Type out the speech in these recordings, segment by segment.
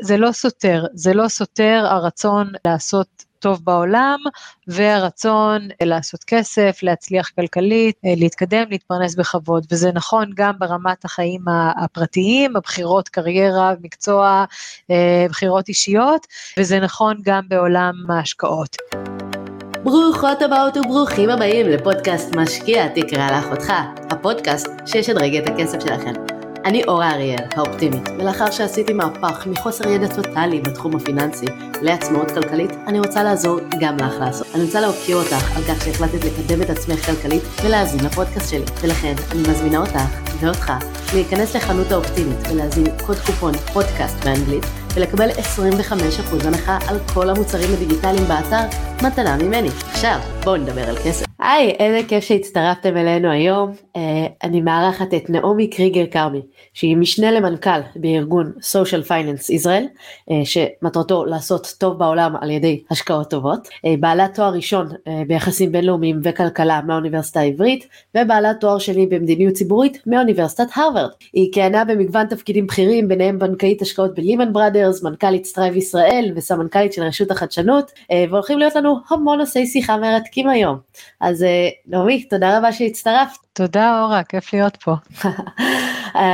זה לא סותר, זה לא סותר הרצון לעשות טוב בעולם והרצון לעשות כסף, להצליח כלכלית, להתקדם, להתפרנס בכבוד, וזה נכון גם ברמת החיים הפרטיים, הבחירות קריירה, מקצוע, בחירות אישיות, וזה נכון גם בעולם ההשקעות. ברוכות הבאות וברוכים הבאים לפודקאסט משקיע תקרא לאחותך, הפודקאסט שישדרג את הכסף שלכם. אני אורה אריאל, האופטימית, ולאחר שעשיתי מהפך מחוסר ידע טוטאלי בתחום הפיננסי לעצמאות כלכלית, אני רוצה לעזור גם לך לעשות. אני רוצה להוקיר אותך על כך שהחלטת לקדם את עצמך כלכלית ולהאזין לפודקאסט שלי, ולכן אני מזמינה אותך ואותך להיכנס לחנות האופטימית ולהזין קוד קופון פודקאסט באנגלית ולקבל 25% הנחה על כל המוצרים הדיגיטליים באתר מתנה ממני. עכשיו בואו נדבר על כסף. היי, איזה כיף שהצטרפתם אלינו היום. Uh, אני מארחת את נעמי קריגר כרמי, שהיא משנה למנכ"ל בארגון Social Finance Israel, אה, שמטרתו לעשות טוב בעולם על ידי השקעות טובות. אה, בעלת תואר ראשון ביחסים בינלאומיים וכלכלה מהאוניברסיטה העברית, ובעלת תואר שני במדיניות ציבורית מאוניברסיטת הרווארד. היא כיהנה במגוון תפקידים בכירים, ביניהם בנקאית השקעות בלימן בראדרס, מנכ"לית סטרייב ישראל וסמנכ"לית של רשות החדשנות, והולכים להיות לנו המון נושאי שיחה מרתקים היום. אז אה, נעמי, תודה רבה שהצטרפת. תודה אורה, כיף להיות פה.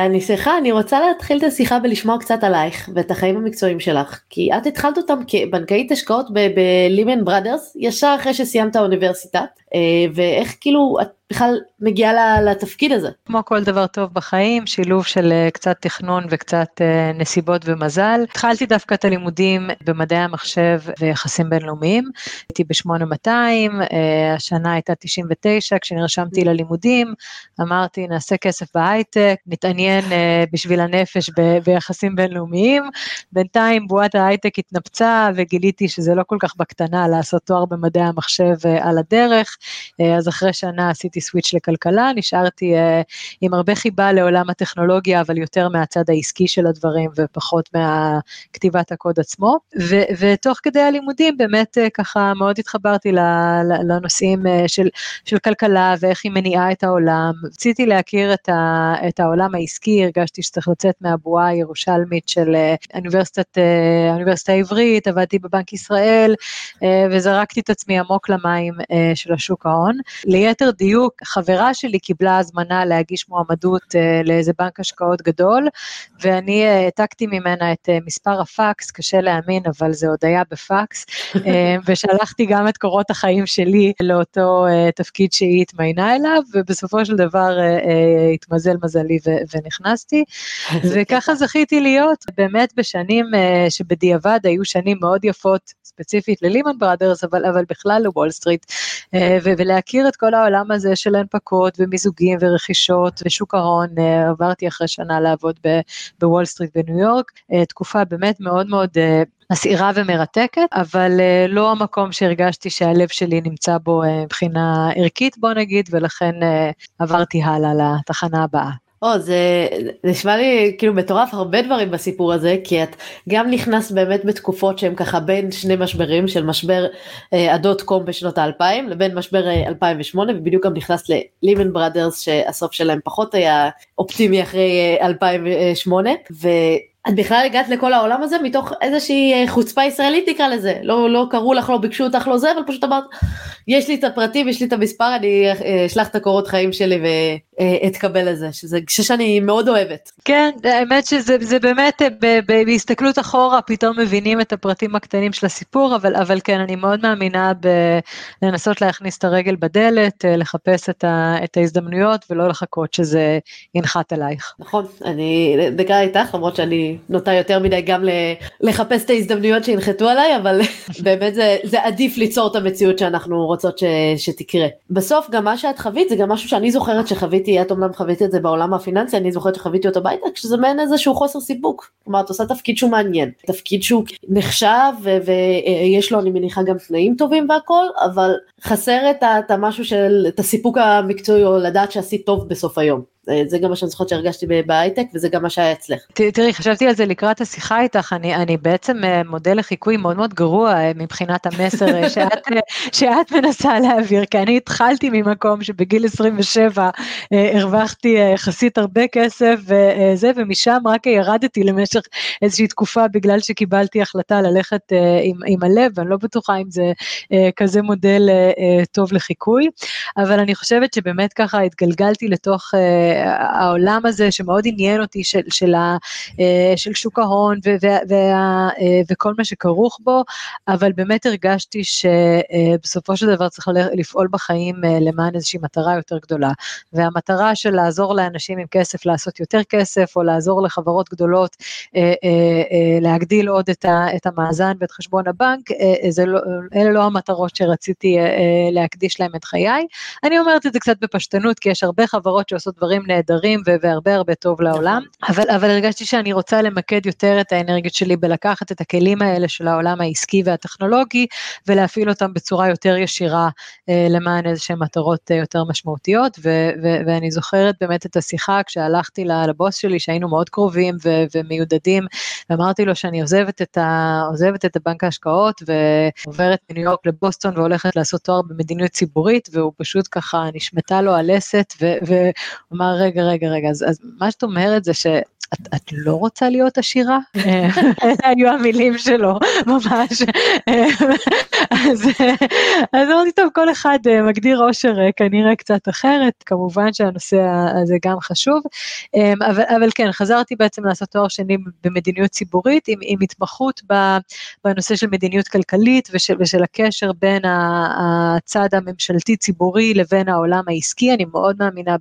אני סליחה, אני רוצה להתחיל את השיחה ולשמוע קצת עלייך ואת החיים המקצועיים שלך, כי את התחלת אותם כבנקאית השקעות בלימן בראדרס, ישר אחרי שסיימת האוניברסיטה, אה, ואיך כאילו את בכלל מגיעה לתפקיד הזה. כמו כל דבר טוב בחיים, שילוב של אה, קצת תכנון וקצת אה, נסיבות ומזל. התחלתי דווקא את הלימודים במדעי המחשב ויחסים בינלאומיים, הייתי ב-8200, השנה הייתה 99, כשנרשמתי ללימודים, אמרתי נעשה כסף בהייטק, נתעניין בשביל הנפש ב- ביחסים בינלאומיים, בינתיים בועת ההייטק התנפצה וגיליתי שזה לא כל כך בקטנה לעשות תואר במדעי המחשב על הדרך, אז אחרי שנה עשיתי סוויץ' לכלכלה, נשארתי uh, עם הרבה חיבה לעולם הטכנולוגיה, אבל יותר מהצד העסקי של הדברים ופחות מהכתיבת הקוד עצמו. ו- ותוך כדי הלימודים באמת uh, ככה מאוד התחברתי לנושאים uh, של, של כלכלה ואיך היא מניעה את העולם. רציתי להכיר את, ה- את העולם העסקי, הרגשתי שצריך לצאת מהבועה הירושלמית של אוניברסיטת, האוניברסיטה העברית, עבדתי בבנק ישראל, וזרקתי את עצמי עמוק למים של השוק ההון. ליתר דיוק, חברה שלי קיבלה הזמנה להגיש מועמדות uh, לאיזה בנק השקעות גדול, ואני אה, העתקתי ממנה את uh, מספר הפקס, קשה להאמין, אבל זה עוד היה בפקס, ושלחתי גם את קורות החיים שלי לאותו תפקיד שהיא התמיינה אליו, ובסופו של דבר התמזל מזלי ונכנסתי, וככה זכיתי להיות. באמת בשנים שבדיעבד היו שנים מאוד יפות, ספציפית ללימן בראדרס, אבל, אבל בכלל לוול סטריט, ולהכיר את כל העולם הזה של הנפקות ומיזוגים ורכישות ושוק ההון, אה, עברתי אחרי שנה לעבוד בוול סטריט בניו יורק, אה, תקופה באמת מאוד מאוד אה, מסעירה ומרתקת, אבל לא המקום שהרגשתי שהלב שלי נמצא בו מבחינה ערכית בוא נגיד, ולכן עברתי הלאה לתחנה הבאה. או, זה נשמע לי כאילו מטורף הרבה דברים בסיפור הזה, כי את גם נכנסת באמת בתקופות שהן ככה בין שני משברים, של משבר אה, הדוט קום בשנות האלפיים, לבין משבר אה, 2008, ובדיוק גם נכנסת ללימן בראדרס, שהסוף שלהם פחות היה אופטימי אחרי אה, 2008, ו... את בכלל הגעת לכל העולם הזה מתוך איזושהי אה, חוצפה ישראלית נקרא לזה, לא, לא קראו לך, לא ביקשו אותך, לא זה, אבל פשוט אמרת, יש לי את הפרטים, יש לי את המספר, אני אה, אשלח את הקורות חיים שלי ואתקבל לזה, שזה גישה שאני מאוד אוהבת. כן, האמת שזה באמת, אה, בהסתכלות אחורה, פתאום מבינים את הפרטים הקטנים של הסיפור, אבל, אבל כן, אני מאוד מאמינה בלנסות להכניס את הרגל בדלת, לחפש את, ה, את ההזדמנויות ולא לחכות שזה ינחת עלייך. נכון, אני דקה איתך, למרות שאני נוטה יותר מדי גם לחפש את ההזדמנויות שינחתו עליי, אבל באמת זה, זה עדיף ליצור את המציאות שאנחנו רוצות ש, שתקרה. בסוף גם מה שאת חווית זה גם משהו שאני זוכרת שחוויתי, את אומנם חוויתי את זה בעולם הפיננסי, אני זוכרת שחוויתי אותו בהייטק, שזה מעין איזשהו חוסר סיפוק. כלומר, את עושה תפקיד שהוא מעניין, תפקיד שהוא נחשב ויש לו אני מניחה גם תנאים טובים והכל, אבל חסר את, את המשהו של, את הסיפוק המקצועי או לדעת שעשית טוב בסוף היום. זה גם מה שאני זוכרת שהרגשתי בהייטק וזה גם מה שהיה אצלך. תראי, חשבתי על זה לקראת השיחה איתך, אני, אני בעצם מודל לחיקוי מאוד מאוד גרוע מבחינת המסר שאת, שאת מנסה להעביר, כי אני התחלתי ממקום שבגיל 27 הרווחתי יחסית הרבה כסף וזה, ומשם רק ירדתי למשך איזושהי תקופה בגלל שקיבלתי החלטה ללכת עם, עם הלב, ואני לא בטוחה אם זה כזה מודל טוב לחיקוי, אבל אני חושבת שבאמת ככה התגלגלתי לתוך העולם הזה שמאוד עניין אותי של, של, ה, של שוק ההון ו, ו, וה, וכל מה שכרוך בו, אבל באמת הרגשתי שבסופו של דבר צריך לפעול בחיים למען איזושהי מטרה יותר גדולה, והמטרה של לעזור לאנשים עם כסף לעשות יותר כסף, או לעזור לחברות גדולות להגדיל עוד את, ה, את המאזן ואת חשבון הבנק, לא, אלה לא המטרות שרציתי להקדיש להם את חיי. אני אומרת את זה קצת בפשטנות, כי יש הרבה חברות שעושות דברים נהדרים והרבה הרבה טוב לעולם, נכון. אבל, אבל הרגשתי שאני רוצה למקד יותר את האנרגיות שלי בלקחת את הכלים האלה של העולם העסקי והטכנולוגי, ולהפעיל אותם בצורה יותר ישירה אה, למען איזה שהן מטרות אה, יותר משמעותיות, ו, ו, ואני זוכרת באמת את השיחה כשהלכתי לבוס שלי, שהיינו מאוד קרובים ו, ומיודדים, ואמרתי לו שאני עוזבת את, ה, עוזבת את הבנק ההשקעות ועוברת מניו יורק לבוסטון והולכת לעשות תואר במדיניות ציבורית, והוא פשוט ככה נשמטה לו הלסת, והוא אמר, רגע, רגע, רגע, אז, אז מה שאת אומרת זה ש... את, את לא רוצה להיות עשירה? אלה היו המילים שלו, ממש. אז אמרתי, טוב, כל אחד אה, מגדיר אושר אה, כנראה קצת אחרת, כמובן שהנושא הזה גם חשוב, אמ, אבל, אבל כן, חזרתי בעצם לעשות תואר שני במדיניות ציבורית, עם, עם התמחות בנושא של מדיניות כלכלית ושל, ושל הקשר בין הצד הממשלתי-ציבורי לבין העולם העסקי, אני מאוד מאמינה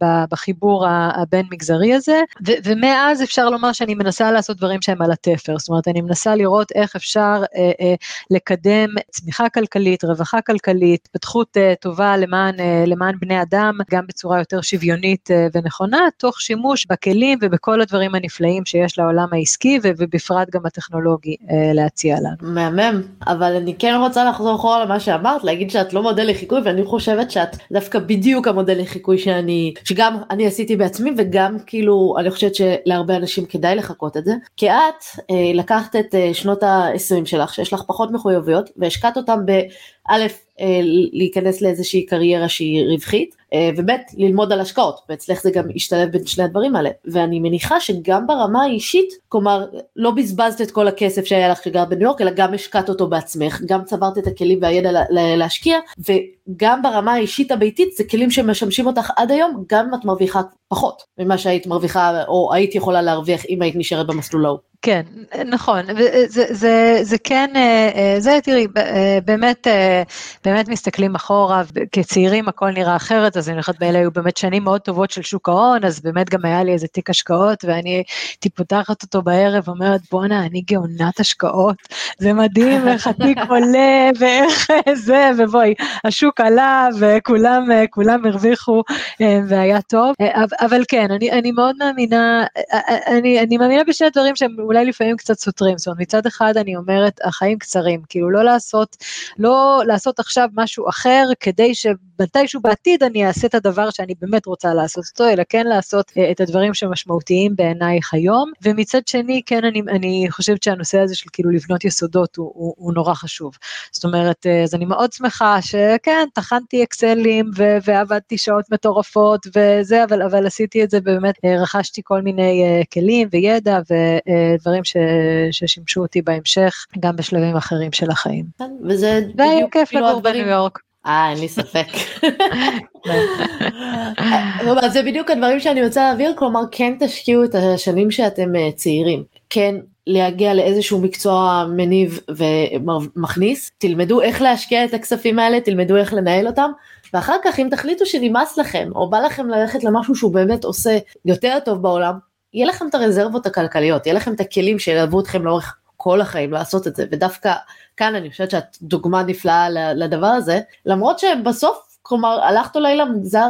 בחיבור הבין-מגזרי הזה, ו, ומאז אפשר לומר שאני מנסה לעשות דברים שהם על התפר, זאת אומרת, אני מנסה לראות איך אפשר אה, אה, לקדם צמיחה כלכלית, רווחה כלכלית, התפתחות אה, טובה למען, אה, למען בני אדם, גם בצורה יותר שוויונית אה, ונכונה, תוך שימוש בכלים ובכל הדברים הנפלאים שיש לעולם העסקי ובפרט גם הטכנולוגי אה, להציע לנו. מהמם, אבל אני כן רוצה לחזור אחורה למה שאמרת, להגיד שאת לא מודל לחיקוי ואני חושבת שאת דווקא בדיוק המודל לחיקוי שאני, שגם אני עשיתי בעצמי וגם כאילו אני חושבת שלהרבה אנשים כדאי לחכות את זה, כי את אה, לקחת את אה, שנות ה-20 שלך, שיש לך פחות מחויבויות, והשקעת אותם באלף אה, להיכנס לאיזושהי קריירה שהיא רווחית, אה, ובאמת ללמוד על השקעות, ואצלך זה גם ישתלב בין שני הדברים האלה, ואני מניחה שגם ברמה האישית, כלומר לא בזבזת את כל הכסף שהיה לך כשגרת בניו יורק, אלא גם השקעת אותו בעצמך, גם צברת את הכלים והידע להשקיע, וגם ברמה האישית הביתית זה כלים שמשמשים אותך עד היום, גם אם את מרוויחה פחות ממה שהיית מרוויחה או היית יכולה להרוויח אם היית נשארת במסלול ההוא. כן, נכון, זה, זה, זה כן, אה, אה, זה תראי, אה, באמת, באמת מסתכלים אחורה, כצעירים הכל נראה אחרת, אז אני הולכת באלה היו באמת שנים מאוד טובות של שוק ההון, אז באמת גם היה לי איזה תיק השקעות, ואני הייתי פותחת אותו בערב, אומרת, בואנה, אני גאונת השקעות, זה מדהים איך התיק עולה, ואיך זה, ובואי, השוק עלה, וכולם כולם הרוויחו, והיה טוב, אבל כן, אני, אני מאוד מאמינה, אני, אני מאמינה בשני דברים שהם אולי לפעמים קצת סותרים, זאת אומרת מצד אחד אני אומרת החיים קצרים, כאילו לא לעשות, לא לעשות עכשיו משהו אחר כדי שמתישהו בעתיד אני אעשה את הדבר שאני באמת רוצה לעשות אותו, אלא כן לעשות uh, את הדברים שמשמעותיים בעינייך היום, ומצד שני כן אני, אני חושבת שהנושא הזה של כאילו לבנות יסודות הוא, הוא, הוא נורא חשוב, זאת אומרת uh, אז אני מאוד שמחה שכן טחנתי אקסלים ו- ועבדתי שעות מטורפות וזה, אבל, אבל עשיתי את זה באמת, uh, רכשתי כל מיני כלים וידע ו- דברים ש, ששימשו אותי בהמשך, גם בשלבים אחרים של החיים. כן, וזה והיה כיף לגור בניו יורק. אה, אין לי ספק. זה בדיוק הדברים שאני רוצה להעביר, כלומר כן תשקיעו את השנים שאתם אה, צעירים. כן להגיע לאיזשהו מקצוע מניב ומכניס, תלמדו איך להשקיע את הכספים האלה, תלמדו איך לנהל אותם, ואחר כך אם תחליטו שנמאס לכם, או בא לכם ללכת למשהו שהוא באמת עושה יותר טוב בעולם, יהיה לכם את הרזרבות הכלכליות, יהיה לכם את הכלים שילוו אתכם לאורך כל החיים לעשות את זה, ודווקא כאן אני חושבת שאת דוגמה נפלאה לדבר הזה, למרות שבסוף, כלומר, הלכת אולי למגזר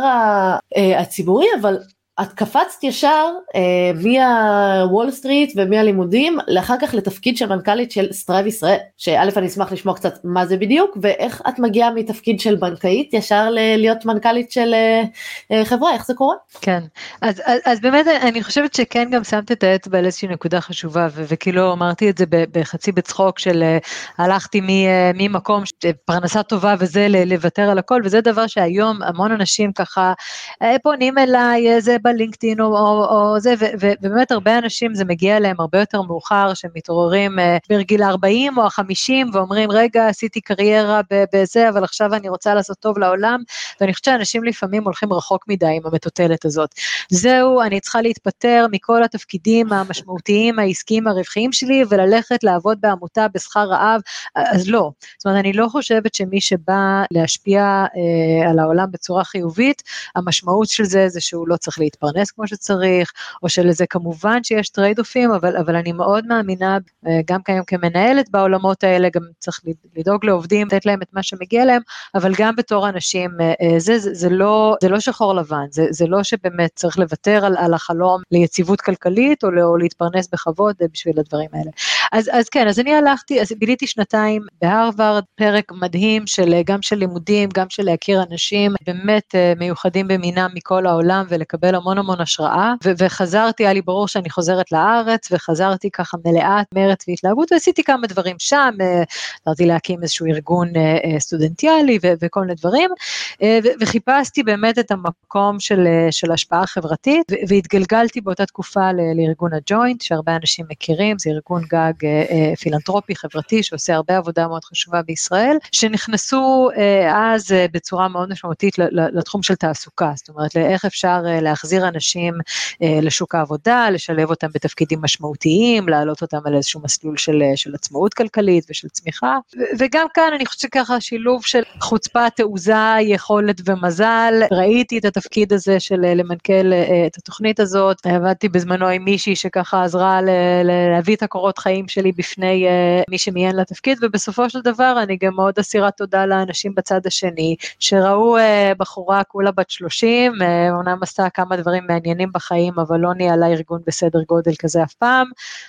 אה, הציבורי, אבל את קפצת ישר אה, מהוול סטריט ומהלימודים לאחר כך לתפקיד של מנכ"לית של סטרייב ישראל, שא' אני אשמח לשמוע קצת מה זה בדיוק ואיך את מגיעה מתפקיד של בנקאית ישר להיות מנכ"לית של אה, אה, חברה, איך זה קורה? כן, אז, אז, אז באמת אני חושבת שכן גם שמת את האצבע על איזושהי נקודה חשובה ו- וכאילו אמרתי את זה בחצי בצחוק של אה, הלכתי ממקום פרנסה טובה וזה לוותר על הכל וזה דבר שהיום המון אנשים ככה פונים אליי זה בלינקדאין או, או, או זה ו- ו- ובאמת הרבה אנשים זה מגיע אליהם הרבה יותר מאוחר שהם מתעוררים בגיל 40 או ה-50 ואומרים רגע עשיתי קריירה בזה אבל עכשיו אני רוצה לעשות טוב לעולם ואני חושבת שאנשים לפעמים הולכים רחוק מדי עם המטוטלת הזאת. זהו, אני צריכה להתפטר מכל התפקידים המשמעותיים, העסקיים, הרווחיים שלי, וללכת לעבוד בעמותה בשכר רעב, אז לא. זאת אומרת, אני לא חושבת שמי שבא להשפיע אה, על העולם בצורה חיובית, המשמעות של זה זה שהוא לא צריך להתפרנס כמו שצריך, או שלזה כמובן שיש טרייד אופים, אבל, אבל אני מאוד מאמינה, אה, גם כיום כמנהלת בעולמות האלה, גם צריך לדאוג לעובדים, לתת להם את מה שמגיע להם, אבל גם בתור אנשים, אה, אה זה, זה, זה, לא, זה לא שחור לבן, זה, זה לא שבאמת צריך לוותר על, על החלום ליציבות כלכלית או, או להתפרנס בכבוד בשביל הדברים האלה. אז, אז כן, אז אני הלכתי, אז ביליתי שנתיים בהרווארד, פרק מדהים של גם של לימודים, גם של להכיר אנשים באמת אה, מיוחדים במינם מכל העולם ולקבל המון המון השראה, ו- וחזרתי, היה לי ברור שאני חוזרת לארץ, וחזרתי ככה מלאת מרץ והתלהבות, ועשיתי כמה דברים שם, רציתי אה, להקים איזשהו ארגון אה, סטודנטיאלי ו- וכל מיני דברים, ו- וחיפשתי באמת את המקום של, של השפעה חברתית, והתגלגלתי באותה תקופה לארגון הג'וינט, שהרבה אנשים מכירים, זה ארגון גג אה, אה, פילנטרופי חברתי שעושה הרבה עבודה מאוד חשובה בישראל, שנכנסו אה, אז בצורה מאוד משמעותית לתחום של תעסוקה, זאת אומרת לאיך אפשר להחזיר אנשים לשוק העבודה, לשלב אותם בתפקידים משמעותיים, להעלות אותם על איזשהו מסלול של, של עצמאות כלכלית ושל צמיחה, וגם כאן אני חושבת שככה שילוב של חוצפה, תעוזה, יכולת ומזל, ראיתי את התפקיד הזה של למנכ"ל את התוכנית הזאת, עבדתי בזמנו עם מישהי שככה עזרה להביא את הקורות חיים שלי בפני uh, מי שמיין לתפקיד, ובסופו של דבר אני גם מאוד אסירת תודה לאנשים בצד השני, שראו uh, בחורה כולה בת 30, uh, אומנם עשתה כמה דברים מעניינים בחיים, אבל לא ניהלה ארגון בסדר גודל כזה אף פעם,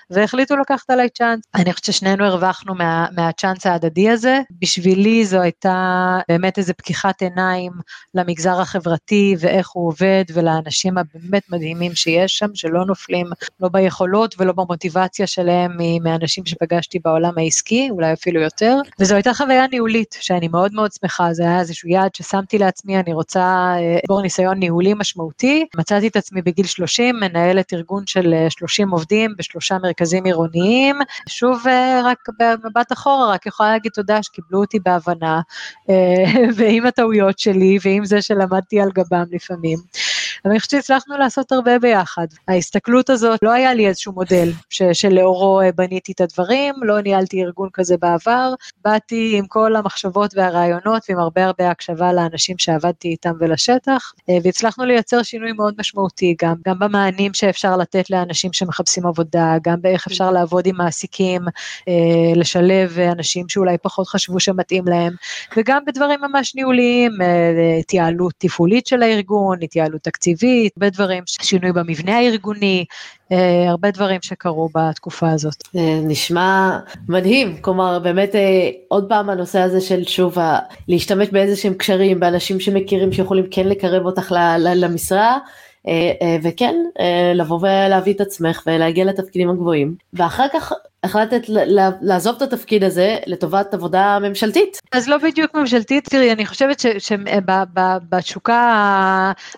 והחליטו לקחת עליי צ'אנס. אני חושבת ששנינו הרווחנו מה, מהצ'אנס ההדדי הזה. בשבילי זו הייתה באמת איזו פקיחת עיניים למגזר החברתי ואיך הוא עובד, ולאנשים הבאמת מדהימים שיש שם, שלא נופלים לא ביכולות ולא במוטיבציה שלהם מהאנשים שפגשתי בעולם העסקי, אולי אפילו יותר, וזו הייתה חוויה ניהולית שאני מאוד מאוד שמחה, זה היה איזשהו יעד ששמתי לעצמי, אני רוצה לצבור אה, ניסיון ניהולי משמעותי, מצאתי את עצמי בגיל 30, מנהלת ארגון של 30 אה, עובדים בשלושה מרכזים עירוניים, שוב אה, רק במבט אחורה, רק יכולה להגיד תודה שקיבלו אותי בהבנה, ועם הטעויות שלי ועם זה שלמדתי על גבם לפעמים. אבל אני חושבת שהצלחנו לעשות הרבה ביחד. ההסתכלות הזאת, לא היה לי איזשהו מודל ש, שלאורו אה, בניתי את הדברים, לא ניהלתי ארגון כזה בעבר, באתי עם כל המחשבות והרעיונות ועם הרבה הרבה הקשבה לאנשים שעבדתי איתם ולשטח, אה, והצלחנו לייצר שינוי מאוד משמעותי גם, גם במענים שאפשר לתת לאנשים שמחפשים עבודה, גם באיך אפשר לעבוד עם מעסיקים, אה, לשלב אנשים שאולי פחות חשבו שמתאים להם, וגם בדברים ממש ניהוליים, התייעלות תפעולית של הארגון, התייעלות תקציבית. תקציבית, הרבה דברים, שינוי במבנה הארגוני, אה, הרבה דברים שקרו בתקופה הזאת. אה, נשמע מדהים, כלומר באמת אה, עוד פעם הנושא הזה של שוב להשתמש באיזה שהם קשרים, באנשים שמכירים שיכולים כן לקרב אותך למשרה. וכן, לבוא ולהביא את עצמך ולהגיע לתפקידים הגבוהים, ואחר כך החלטת לעזוב את התפקיד הזה לטובת עבודה ממשלתית. אז לא בדיוק ממשלתית, תראי, אני חושבת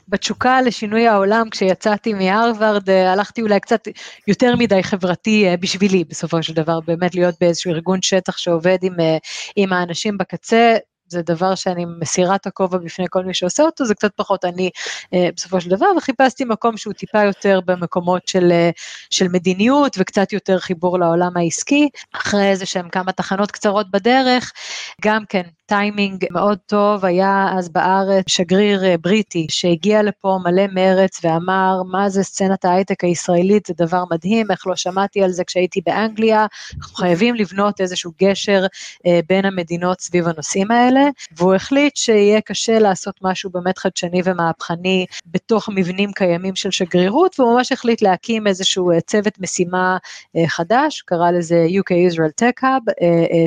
שבתשוקה לשינוי העולם, כשיצאתי מהרווארד, אה, הלכתי אולי קצת יותר מדי חברתי אה, בשבילי, בסופו של דבר, באמת להיות באיזשהו ארגון שטח שעובד עם, אה, עם האנשים בקצה, זה דבר שאני מסירה את הכובע בפני כל מי שעושה אותו, זה קצת פחות. אני אה, בסופו של דבר, וחיפשתי מקום שהוא טיפה יותר במקומות של, אה, של מדיניות וקצת יותר חיבור לעולם העסקי. אחרי איזה שהם כמה תחנות קצרות בדרך, גם כן טיימינג מאוד טוב, היה אז בארץ שגריר אה, בריטי שהגיע לפה מלא מרץ ואמר מה זה סצנת ההייטק הישראלית, זה דבר מדהים, איך לא שמעתי על זה כשהייתי באנגליה, אנחנו חייבים לבנות איזשהו גשר אה, בין המדינות סביב הנושאים האלה, והוא החליט שיהיה קשה לעשות משהו באמת חדשני ומהפכני בתוך מבנים קיימים של שגרירות, והוא ממש החליט להקים איזשהו אה, צוות משימה חדש, קרא לזה UK Israel Tech Hub,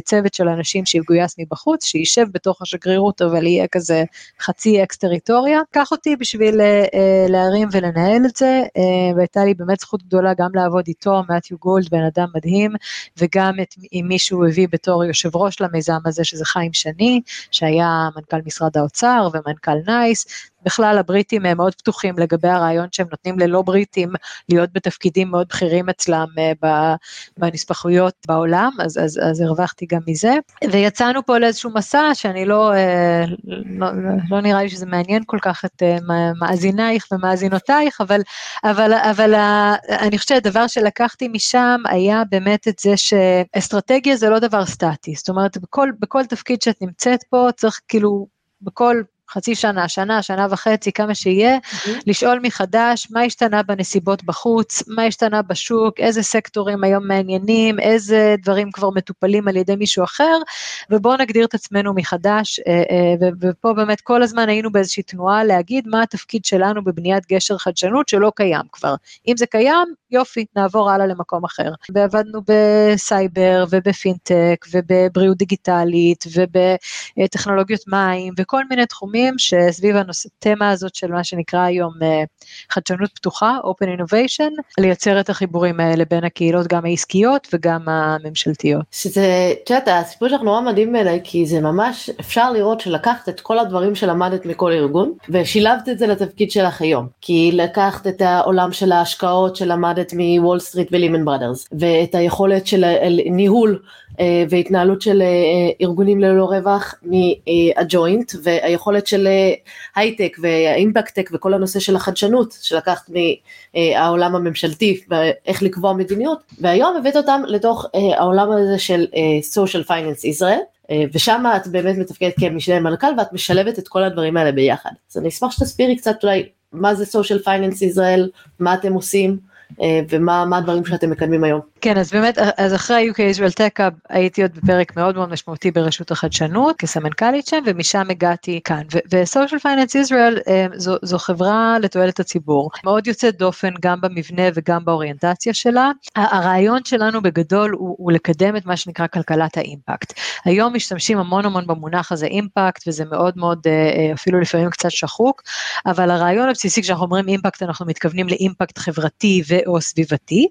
צוות של אנשים שיגויס מבחוץ, שיש יישב בתוך השגרירות, אבל יהיה כזה חצי אקס טריטוריה. קח אותי בשביל אה, אה, להרים ולנהל את זה, אה, והייתה לי באמת זכות גדולה גם לעבוד איתו, מתיו גולד, בן אדם מדהים, וגם את, עם מי שהוא הביא בתור יושב ראש למיזם הזה, שזה חיים שני, שהיה מנכ"ל משרד האוצר ומנכ"ל נייס, בכלל הבריטים הם מאוד פתוחים לגבי הרעיון שהם נותנים ללא בריטים להיות בתפקידים מאוד בכירים אצלם אה, בנספחויות בעולם, אז, אז, אז הרווחתי גם מזה. ויצאנו פה לאיזשהו מסע שאני לא, אה, לא, לא נראה לי שזה מעניין כל כך את אה, מאזינייך ומאזינותייך, אבל, אבל, אבל אני חושבת שהדבר שלקחתי משם היה באמת את זה שאסטרטגיה זה לא דבר סטטי, זאת אומרת בכל, בכל תפקיד שאת נמצאת פה צריך כאילו בכל חצי שנה, שנה, שנה וחצי, כמה שיהיה, mm-hmm. לשאול מחדש מה השתנה בנסיבות בחוץ, מה השתנה בשוק, איזה סקטורים היום מעניינים, איזה דברים כבר מטופלים על ידי מישהו אחר, ובואו נגדיר את עצמנו מחדש, אה, אה, ופה באמת כל הזמן היינו באיזושהי תנועה להגיד מה התפקיד שלנו בבניית גשר חדשנות שלא קיים כבר. אם זה קיים, יופי, נעבור הלאה למקום אחר. ועבדנו בסייבר ובפינטק ובבריאות דיגיטלית ובטכנולוגיות מים וכל מיני תחומים. שסביב התמה הזאת של מה שנקרא היום אה, חדשנות פתוחה, Open Innovation, לייצר את החיבורים האלה בין הקהילות גם העסקיות וגם הממשלתיות. שזה, את יודעת, הסיפור שלך נורא מדהים בעיניי, כי זה ממש, אפשר לראות שלקחת את כל הדברים שלמדת מכל ארגון, ושילבת את זה לתפקיד שלך היום. כי לקחת את העולם של ההשקעות שלמדת מוול סטריט ולימן בראדרס, ואת היכולת של ניהול אה, והתנהלות של אה, ארגונים ללא רווח מהג'וינט והיכולת של אה, הייטק והאימפקטק וכל הנושא של החדשנות שלקחת מהעולם הממשלתי ואיך לקבוע מדיניות והיום הבאת אותם לתוך העולם הזה של social finance ישראל ושם את באמת מתפקדת כמשנה מנכ"ל ואת משלבת את כל הדברים האלה ביחד. אז אני אשמח שתסבירי קצת אולי מה זה social finance ישראל, מה אתם עושים ומה הדברים שאתם מקדמים היום. כן, אז באמת, אז אחרי UK Israel Tech Hub הייתי עוד בפרק מאוד מאוד משמעותי ברשות החדשנות, כסמנכ"לית שם, ומשם הגעתי כאן. ו-Social Finance Israel אה, זו, זו חברה לתועלת הציבור, מאוד יוצאת דופן גם במבנה וגם באוריינטציה שלה. הרעיון שלנו בגדול הוא, הוא לקדם את מה שנקרא כלכלת האימפקט. היום משתמשים המון המון במונח הזה אימפקט, וזה מאוד מאוד אה, אה, אפילו לפעמים קצת שחוק, אבל הרעיון הבסיסי כשאנחנו אומרים אימפקט, אנחנו מתכוונים לאימפקט חברתי ו/או סביבתי,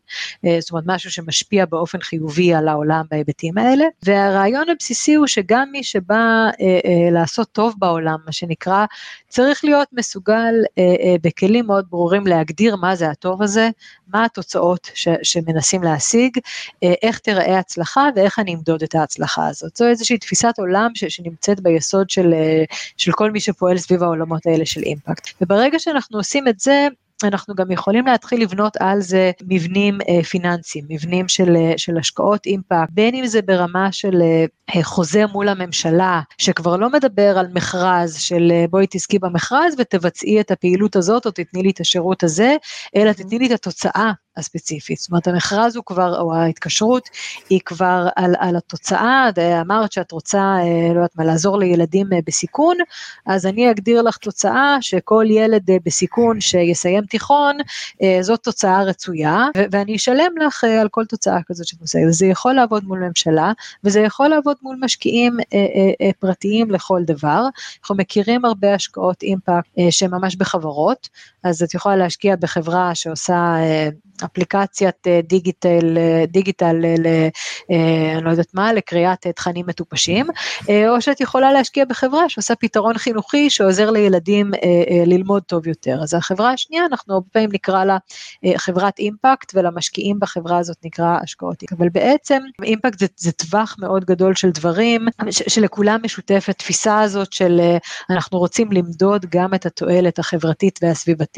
זאת אומרת משהו. שמשפיע באופן חיובי על העולם בהיבטים האלה. והרעיון הבסיסי הוא שגם מי שבא אה, אה, לעשות טוב בעולם, מה שנקרא, צריך להיות מסוגל אה, אה, בכלים מאוד ברורים להגדיר מה זה הטוב הזה, מה התוצאות ש, שמנסים להשיג, אה, איך תיראה הצלחה ואיך אני אמדוד את ההצלחה הזאת. זו איזושהי תפיסת עולם ש, שנמצאת ביסוד של, אה, של כל מי שפועל סביב העולמות האלה של אימפקט. וברגע שאנחנו עושים את זה, אנחנו גם יכולים להתחיל לבנות על זה מבנים אה, פיננסיים, מבנים של, אה, של השקעות אימפקט, בין אם זה ברמה של אה, חוזה מול הממשלה, שכבר לא מדבר על מכרז של אה, בואי תזכי במכרז ותבצעי את הפעילות הזאת או תתני לי את השירות הזה, אלא תתני לי את התוצאה הספציפית. זאת אומרת, המכרז הוא כבר, או ההתקשרות, היא כבר על, על התוצאה, אמרת שאת רוצה, אה, לא יודעת מה, לעזור לילדים אה, בסיכון, אז אני אגדיר לך תוצאה שכל ילד אה, בסיכון שיסיים תיכון, זאת תוצאה רצויה, ואני אשלם לך על כל תוצאה כזאת שאת מסיימת. זה יכול לעבוד מול ממשלה, וזה יכול לעבוד מול משקיעים פרטיים לכל דבר. אנחנו מכירים הרבה השקעות אימפקט שהן ממש בחברות, אז את יכולה להשקיע בחברה שעושה אפליקציית אה, דיגיטל, אה, דיגיטל, ל, אה, אני לא יודעת מה, לקריאת תכנים מטופשים, או שאת יכולה להשקיע בחברה שעושה פתרון חינוכי שעוזר לילדים ללמוד טוב יותר. אז החברה השנייה, אנחנו הרבה פעמים נקרא לה חברת אימפקט, ולמשקיעים בחברה הזאת נקרא השקעות. אבל בעצם אימפקט זה, זה טווח מאוד גדול של דברים, ש, שלכולם משותפת תפיסה הזאת של אנחנו רוצים למדוד גם את התועלת החברתית והסביבתית,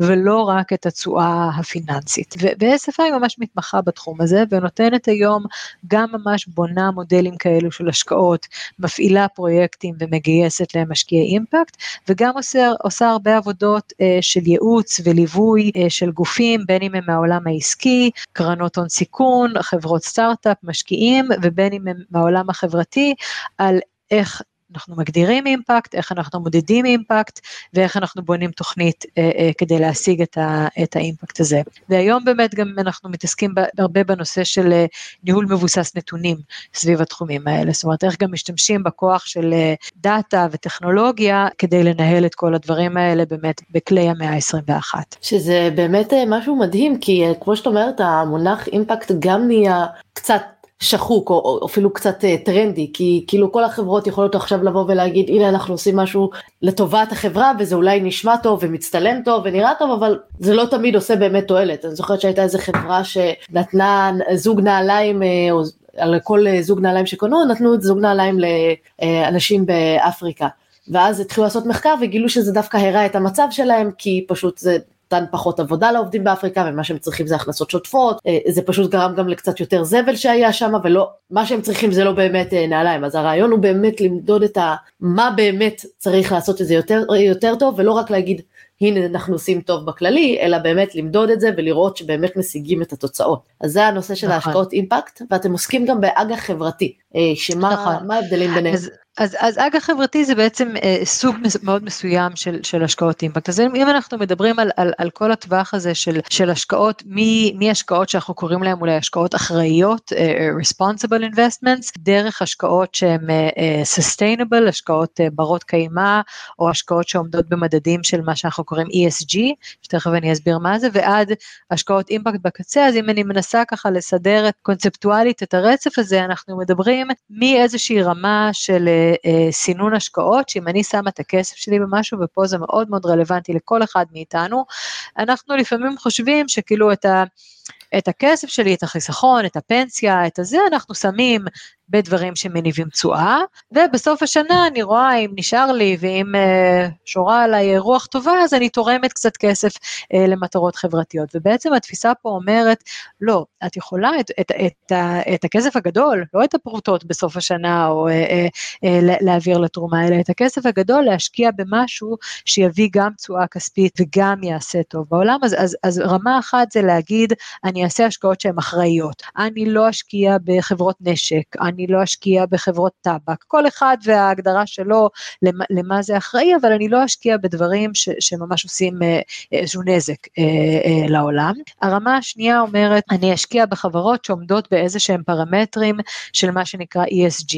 ולא רק את התשואה הפיננסית. ו-SFI ממש מתמחה בתחום הזה ונותנת היום גם ממש בונה מודלים כאלו של השקעות, מפעילה פרויקטים ומגייסת להם משקיעי אימפקט, וגם עושה, עושה הרבה עבודות אה, של ייעוץ וליווי אה, של גופים, בין אם הם מהעולם העסקי, קרנות הון סיכון, חברות סטארט-אפ, משקיעים, ובין אם הם מהעולם החברתי, על איך אנחנו מגדירים אימפקט, איך אנחנו מודדים אימפקט ואיך אנחנו בונים תוכנית אה, אה, כדי להשיג את, ה, את האימפקט הזה. והיום באמת גם אנחנו מתעסקים הרבה בנושא של אה, ניהול מבוסס נתונים סביב התחומים האלה, זאת אומרת איך גם משתמשים בכוח של אה, דאטה וטכנולוגיה כדי לנהל את כל הדברים האלה באמת בכלי המאה ה-21. שזה באמת אה, משהו מדהים כי אה, כמו שאת אומרת המונח אימפקט גם נהיה קצת שחוק או, או אפילו קצת uh, טרנדי כי כאילו כל החברות יכולות עכשיו לבוא ולהגיד הנה אנחנו עושים משהו לטובת החברה וזה אולי נשמע טוב ומצטלם טוב ונראה טוב אבל זה לא תמיד עושה באמת תועלת. אני זוכרת שהייתה איזה חברה שנתנה זוג נעליים uh, על כל uh, זוג נעליים שקנו נתנו את זוג נעליים לאנשים באפריקה. ואז התחילו לעשות מחקר וגילו שזה דווקא הראה את המצב שלהם כי פשוט זה נתן פחות עבודה לעובדים באפריקה ומה שהם צריכים זה הכנסות שוטפות, אה, זה פשוט גרם גם לקצת יותר זבל שהיה שם ולא, מה שהם צריכים זה לא באמת אה, נעליים, אז הרעיון הוא באמת למדוד את ה, מה באמת צריך לעשות את זה יותר, יותר טוב ולא רק להגיד הנה אנחנו עושים טוב בכללי, אלא באמת למדוד את זה ולראות שבאמת משיגים את התוצאות. אז זה הנושא של נכון. ההשקעות אימפקט, ואתם עוסקים גם באג"ח חברתי, שמה נכון. ההבדלים ביניהם? אז, אז, אז אג"ח חברתי זה בעצם אה, סוג מאוד מסוים של, של השקעות אימפקט. אז אם אנחנו מדברים על, על, על כל הטווח הזה של, של השקעות, מהשקעות שאנחנו קוראים להן אולי השקעות אחראיות, uh, responsible investments, דרך השקעות שהן uh, sustainable, השקעות uh, ברות קיימא, או השקעות שעומדות במדדים של מה שאנחנו קוראים ESG, שתכף אני אסביר מה זה, ועד השקעות אימפקט בקצה, אז אם אני מנסה ככה לסדר קונספטואלית את הרצף הזה, אנחנו מדברים מאיזושהי רמה של אה, סינון השקעות, שאם אני שמה את הכסף שלי במשהו, ופה זה מאוד מאוד רלוונטי לכל אחד מאיתנו, אנחנו לפעמים חושבים שכאילו את ה... את הכסף שלי, את החיסכון, את הפנסיה, את הזה, אנחנו שמים בדברים שמניבים תשואה, ובסוף השנה אני רואה אם נשאר לי ואם uh, שורה עליי רוח טובה, אז אני תורמת קצת כסף uh, למטרות חברתיות. ובעצם התפיסה פה אומרת, לא, את יכולה את, את, את, את, הכסף הגדול, לא את הפרוטות בסוף השנה, או uh, uh, uh, להעביר לתרומה, אלא את הכסף הגדול להשקיע במשהו שיביא גם תשואה כספית וגם יעשה טוב בעולם. אז, אז, אז רמה אחת זה להגיד, אני אעשה השקעות שהן אחראיות, אני לא אשקיע בחברות נשק, אני לא אשקיע בחברות טבק, כל אחד וההגדרה שלו למה, למה זה אחראי, אבל אני לא אשקיע בדברים ש, שממש עושים אה, איזשהו נזק אה, אה, לעולם. הרמה השנייה אומרת, אני אשקיע בחברות שעומדות באיזה שהם פרמטרים של מה שנקרא ESG,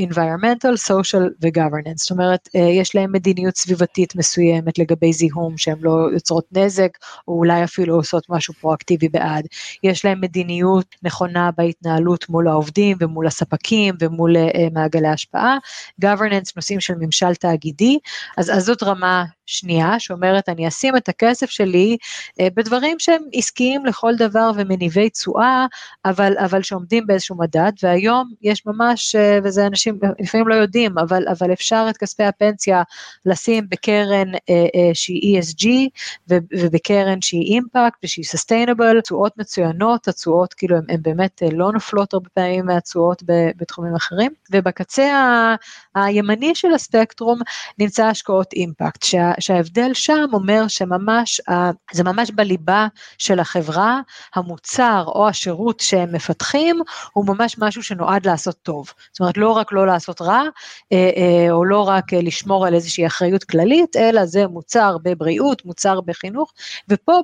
environmental, social ו-governance, זאת אומרת, יש להם מדיניות סביבתית מסוימת לגבי זיהום שהן לא יוצרות נזק, או אולי אפילו עושות משהו פרואקטיבי בעד, יש להם מדיניות נכונה בהתנהלות מול העובדים ומול הספקים ומול uh, מעגלי השפעה, governance, נושאים של ממשל תאגידי, אז, אז זאת רמה שנייה שאומרת אני אשים את הכסף שלי uh, בדברים שהם עסקיים לכל דבר ומניבי תשואה, אבל, אבל שעומדים באיזשהו מדד, והיום יש ממש, uh, וזה אנשים לפעמים לא יודעים, אבל, אבל אפשר את כספי הפנסיה לשים בקרן uh, שהיא ESG ובקרן שהיא אימפקט ושהיא סוסטיינבל, תשואות מצוינות, התשואות כאילו הן באמת לא נופלות הרבה פעמים מהתשואות בתחומים אחרים, ובקצה הימני של הספקטרום נמצא השקעות אימפקט, שה, שההבדל שם אומר שממש, זה ממש בליבה של החברה, המוצר או השירות שהם מפתחים הוא ממש משהו שנועד לעשות טוב, זאת אומרת לא רק לא לעשות רע, אה, אה, או לא רק לשמור על איזושהי אחריות כללית, אלא זה מוצר בבריאות, מוצר בחינוך, ופה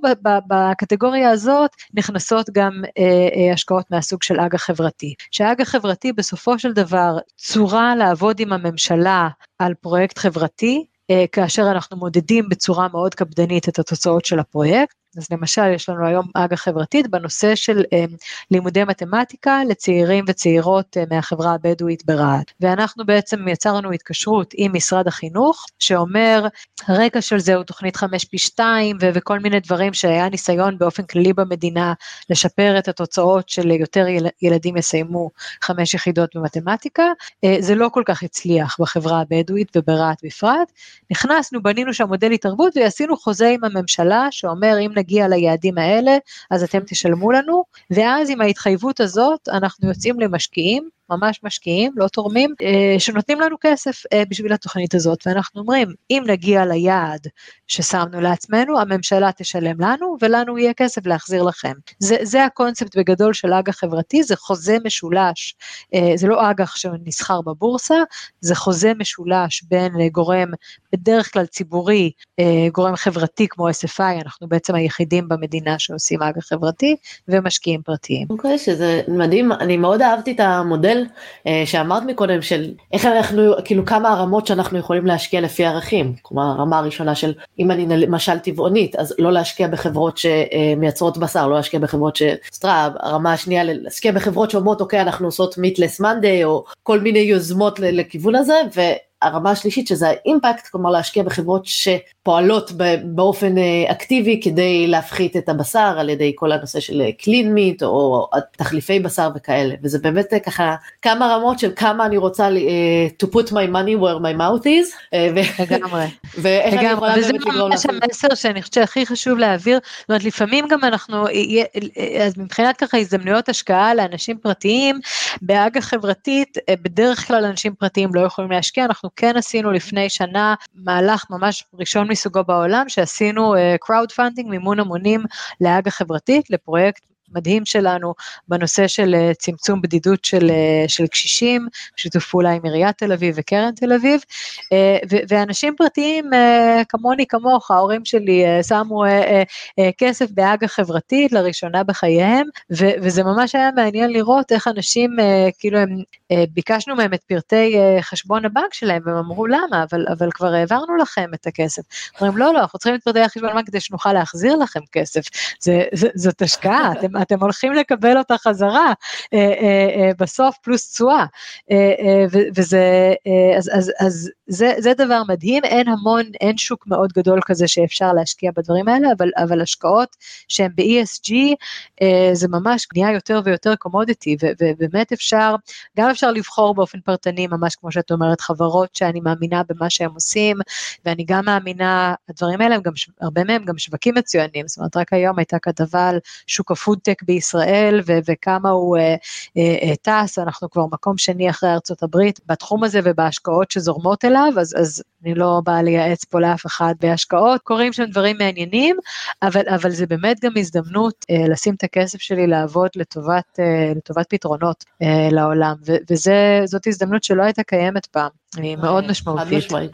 בקטגוריה הזאת נכנסות גם אה, השקעות מהסוג של אג"ח חברתי, שהאג"ח חברתי בסופו של דבר צורה לעבוד עם הממשלה על פרויקט חברתי, אה, כאשר אנחנו מודדים בצורה מאוד קפדנית את התוצאות של הפרויקט, אז למשל יש לנו היום אג"ח חברתית בנושא של אה, לימודי מתמטיקה לצעירים וצעירות אה, מהחברה הבדואית ברהט. ואנחנו בעצם יצרנו התקשרות עם משרד החינוך שאומר הרקע של זה הוא תוכנית 5 פי 2 ו- וכל מיני דברים שהיה ניסיון באופן כללי במדינה לשפר את התוצאות של יותר יל- ילדים יסיימו חמש יחידות במתמטיקה. אה, זה לא כל כך הצליח בחברה הבדואית וברהט בפרט. נכנסנו, בנינו שם מודל התערבות ועשינו חוזה עם הממשלה שאומר אם נגיע ליעדים האלה, אז אתם תשלמו לנו, ואז עם ההתחייבות הזאת אנחנו יוצאים למשקיעים ממש משקיעים, לא תורמים, אה, שנותנים לנו כסף אה, בשביל התוכנית הזאת, ואנחנו אומרים, אם נגיע ליעד ששמנו לעצמנו, הממשלה תשלם לנו, ולנו יהיה כסף להחזיר לכם. זה, זה הקונספט בגדול של אג"ח חברתי, זה חוזה משולש, אה, זה לא אג"ח שנסחר בבורסה, זה חוזה משולש בין גורם, בדרך כלל ציבורי, גורם חברתי כמו SFI, אנחנו בעצם היחידים במדינה שעושים אג"ח חברתי, ומשקיעים פרטיים. אוקיי, okay, שזה מדהים, אני מאוד אהבתי את המודל המודל אה, שאמרת מקודם של איך אנחנו כאילו כמה הרמות שאנחנו יכולים להשקיע לפי ערכים כלומר הרמה הראשונה של אם אני למשל טבעונית אז לא להשקיע בחברות שמייצרות בשר לא להשקיע בחברות ש... סטרה, הרמה השנייה להשקיע בחברות שאומרות אוקיי אנחנו עושות מיטלס מנדי או כל מיני יוזמות לכיוון הזה. ו... הרמה השלישית שזה האימפקט, כלומר להשקיע בחברות שפועלות באופן אה, אקטיבי כדי להפחית את הבשר על ידי כל הנושא של קלין אה, מיט או תחליפי בשר וכאלה, וזה באמת אה, ככה כמה רמות של כמה אני רוצה to put my money where my mouth is. לגמרי. ואיך אני יכולה באמת לגרום וזה ממש המסר שאני חושבת שהכי חשוב להעביר, זאת אומרת לפעמים גם אנחנו, אז מבחינת ככה הזדמנויות השקעה לאנשים פרטיים, באג"ח חברתית, בדרך כלל אנשים פרטיים לא יכולים להשקיע, אנחנו אנחנו כן עשינו לפני שנה מהלך ממש ראשון מסוגו בעולם, שעשינו crowd funding, מימון המונים לאג"ח חברתית, לפרויקט מדהים שלנו בנושא של אה, צמצום בדידות של, אה, של קשישים, שיתוף פעולה עם עיריית תל אביב וקרן תל אביב, אה, ואנשים פרטיים כמוני כמוך, ההורים שלי שמו כסף באג"ח חברתית לראשונה בחייהם, וזה ממש היה מעניין לראות איך אנשים, כאילו הם, ביקשנו מהם את פרטי חשבון הבנק שלהם, והם אמרו למה, אבל, אבל כבר העברנו לכם את הכסף. אומרים לא, לא, אנחנו צריכים את פרטי החשבון הבנק כדי שנוכל להחזיר לכם כסף, זה, זה, זאת השקעה, אתם אתם הולכים לקבל אותה חזרה אה, אה, אה, בסוף פלוס תשואה, וזה, אז, אז, אז זה, זה דבר מדהים, אין המון, אין שוק מאוד גדול כזה שאפשר להשקיע בדברים האלה, אבל, אבל השקעות שהן ב-ESG, זה ממש נהיה יותר ויותר commodity, ובאמת אפשר, גם אפשר לבחור באופן פרטני, ממש כמו שאת אומרת, חברות שאני מאמינה במה שהם עושים, ואני גם מאמינה, הדברים האלה הם גם, הרבה מהם גם שווקים מצוינים, זאת אומרת, רק היום הייתה כתבה על שוק הפודטק בישראל, ו- וכמה הוא אה, אה, אה, טס, אנחנו כבר מקום שני אחרי ארצות הברית בתחום הזה ובהשקעות שזורמות אליו. אז, אז אני לא באה לייעץ פה לאף אחד בהשקעות, קורים שם דברים מעניינים, אבל, אבל זה באמת גם הזדמנות אה, לשים את הכסף שלי לעבוד לטובת, אה, לטובת פתרונות אה, לעולם, וזאת הזדמנות שלא הייתה קיימת פעם. היא מאוד משמעותית.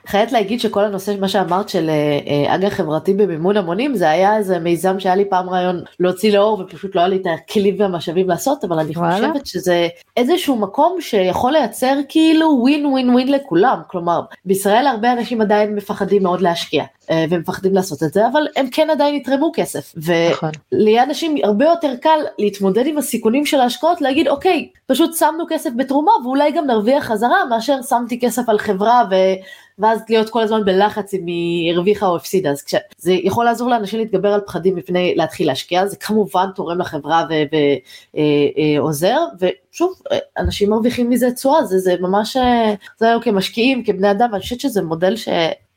חייבת להגיד שכל הנושא, מה שאמרת של אה, אג"ח חברתי במימון המונים, זה היה איזה מיזם שהיה לי פעם רעיון להוציא לאור ופשוט לא היה לי את הכלים והמשאבים לעשות, אבל אני חושבת שזה איזשהו מקום שיכול לייצר כאילו ווין ווין ווין לכולם, כלומר בישראל הרבה אנשים עדיין מפחדים מאוד להשקיע. אה, ומפחדים לעשות את זה, אבל הם כן עדיין יתרמו כסף. נכון. ולאנשים הרבה יותר קל להתמודד עם הסיכונים של ההשקעות, להגיד אוקיי, פשוט שמנו כסף בתרומה ואולי גם נרוויח חזרה מאשר שמתי כסף על חברה ו... ואז להיות כל הזמן בלחץ אם היא הרוויחה או הפסידה, אז כש... זה יכול לעזור לאנשים להתגבר על פחדים לפני להתחיל להשקיע, זה כמובן תורם לחברה ועוזר, אה, אה, ושוב, אנשים מרוויחים מזה תשואה, זה, זה ממש, זה היום כמשקיעים, כבני אדם, אני חושבת שזה מודל ש...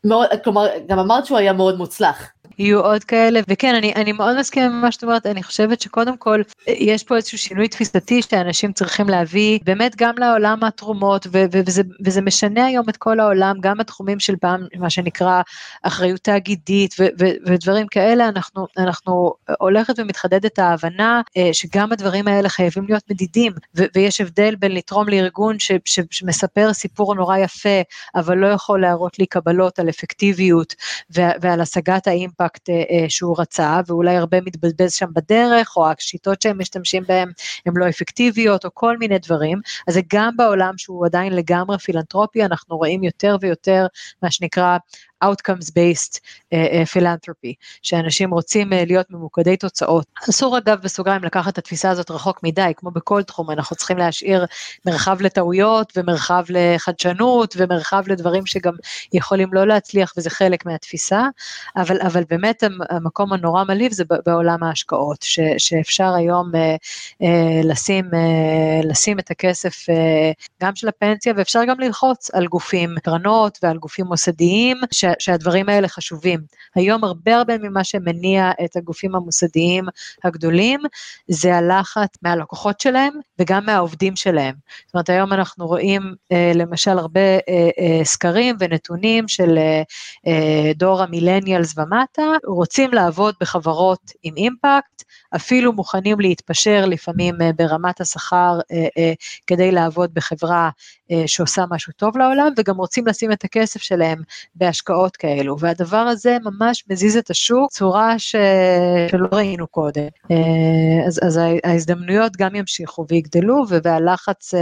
מאוד, כלומר, גם אמרת שהוא היה מאוד מוצלח. יהיו עוד כאלה, וכן, אני, אני מאוד מסכימה עם מה שאת אומרת, אני חושבת שקודם כל, יש פה איזשהו שינוי תפיסתי שאנשים צריכים להביא, באמת גם לעולם התרומות, ו, ו, וזה, וזה משנה היום את כל העולם, גם התחומים של פעם, מה שנקרא אחריות תאגידית, ו, ו, ודברים כאלה, אנחנו, אנחנו הולכת ומתחדדת ההבנה אה, שגם הדברים האלה חייבים להיות מדידים, ו, ויש הבדל בין לתרום לארגון ש, ש, שמספר סיפור נורא יפה, אבל לא יכול להראות לי קבלות על אפקטיביות ועל השגת האימפקט. האימפקט אה, אה, שהוא רצה, ואולי הרבה מתבזבז שם בדרך, או השיטות שהם משתמשים בהם הן לא אפקטיביות, או כל מיני דברים. אז זה גם בעולם שהוא עדיין לגמרי פילנטרופי, אנחנו רואים יותר ויותר מה שנקרא outcomes based uh, uh, philanthropy, שאנשים רוצים uh, להיות ממוקדי תוצאות. אסור אגב בסוגריים לקחת את התפיסה הזאת רחוק מדי, כמו בכל תחום, אנחנו צריכים להשאיר מרחב לטעויות ומרחב לחדשנות ומרחב לדברים שגם יכולים לא להצליח וזה חלק מהתפיסה, אבל, אבל באמת המקום הנורא מלהיב זה בעולם ההשקעות, ש, שאפשר היום uh, uh, לשים, uh, לשים את הכסף גם של הפנסיה ואפשר גם ללחוץ על גופים, קרנות ועל גופים מוסדיים, ש שה, שהדברים האלה חשובים. היום הרבה הרבה ממה שמניע את הגופים המוסדיים הגדולים, זה הלחץ מהלקוחות שלהם וגם מהעובדים שלהם. זאת אומרת, היום אנחנו רואים אה, למשל הרבה אה, אה, סקרים ונתונים של אה, אה, דור המילניאלס ומטה, רוצים לעבוד בחברות עם אימפקט, אפילו מוכנים להתפשר לפעמים אה, ברמת השכר אה, אה, כדי לעבוד בחברה שעושה משהו טוב לעולם, וגם רוצים לשים את הכסף שלהם בהשקעות כאלו, והדבר הזה ממש מזיז את השוק בצורה ש... שלא ראינו קודם. אז, אז ההזדמנויות גם ימשיכו ויגדלו, והלחץ,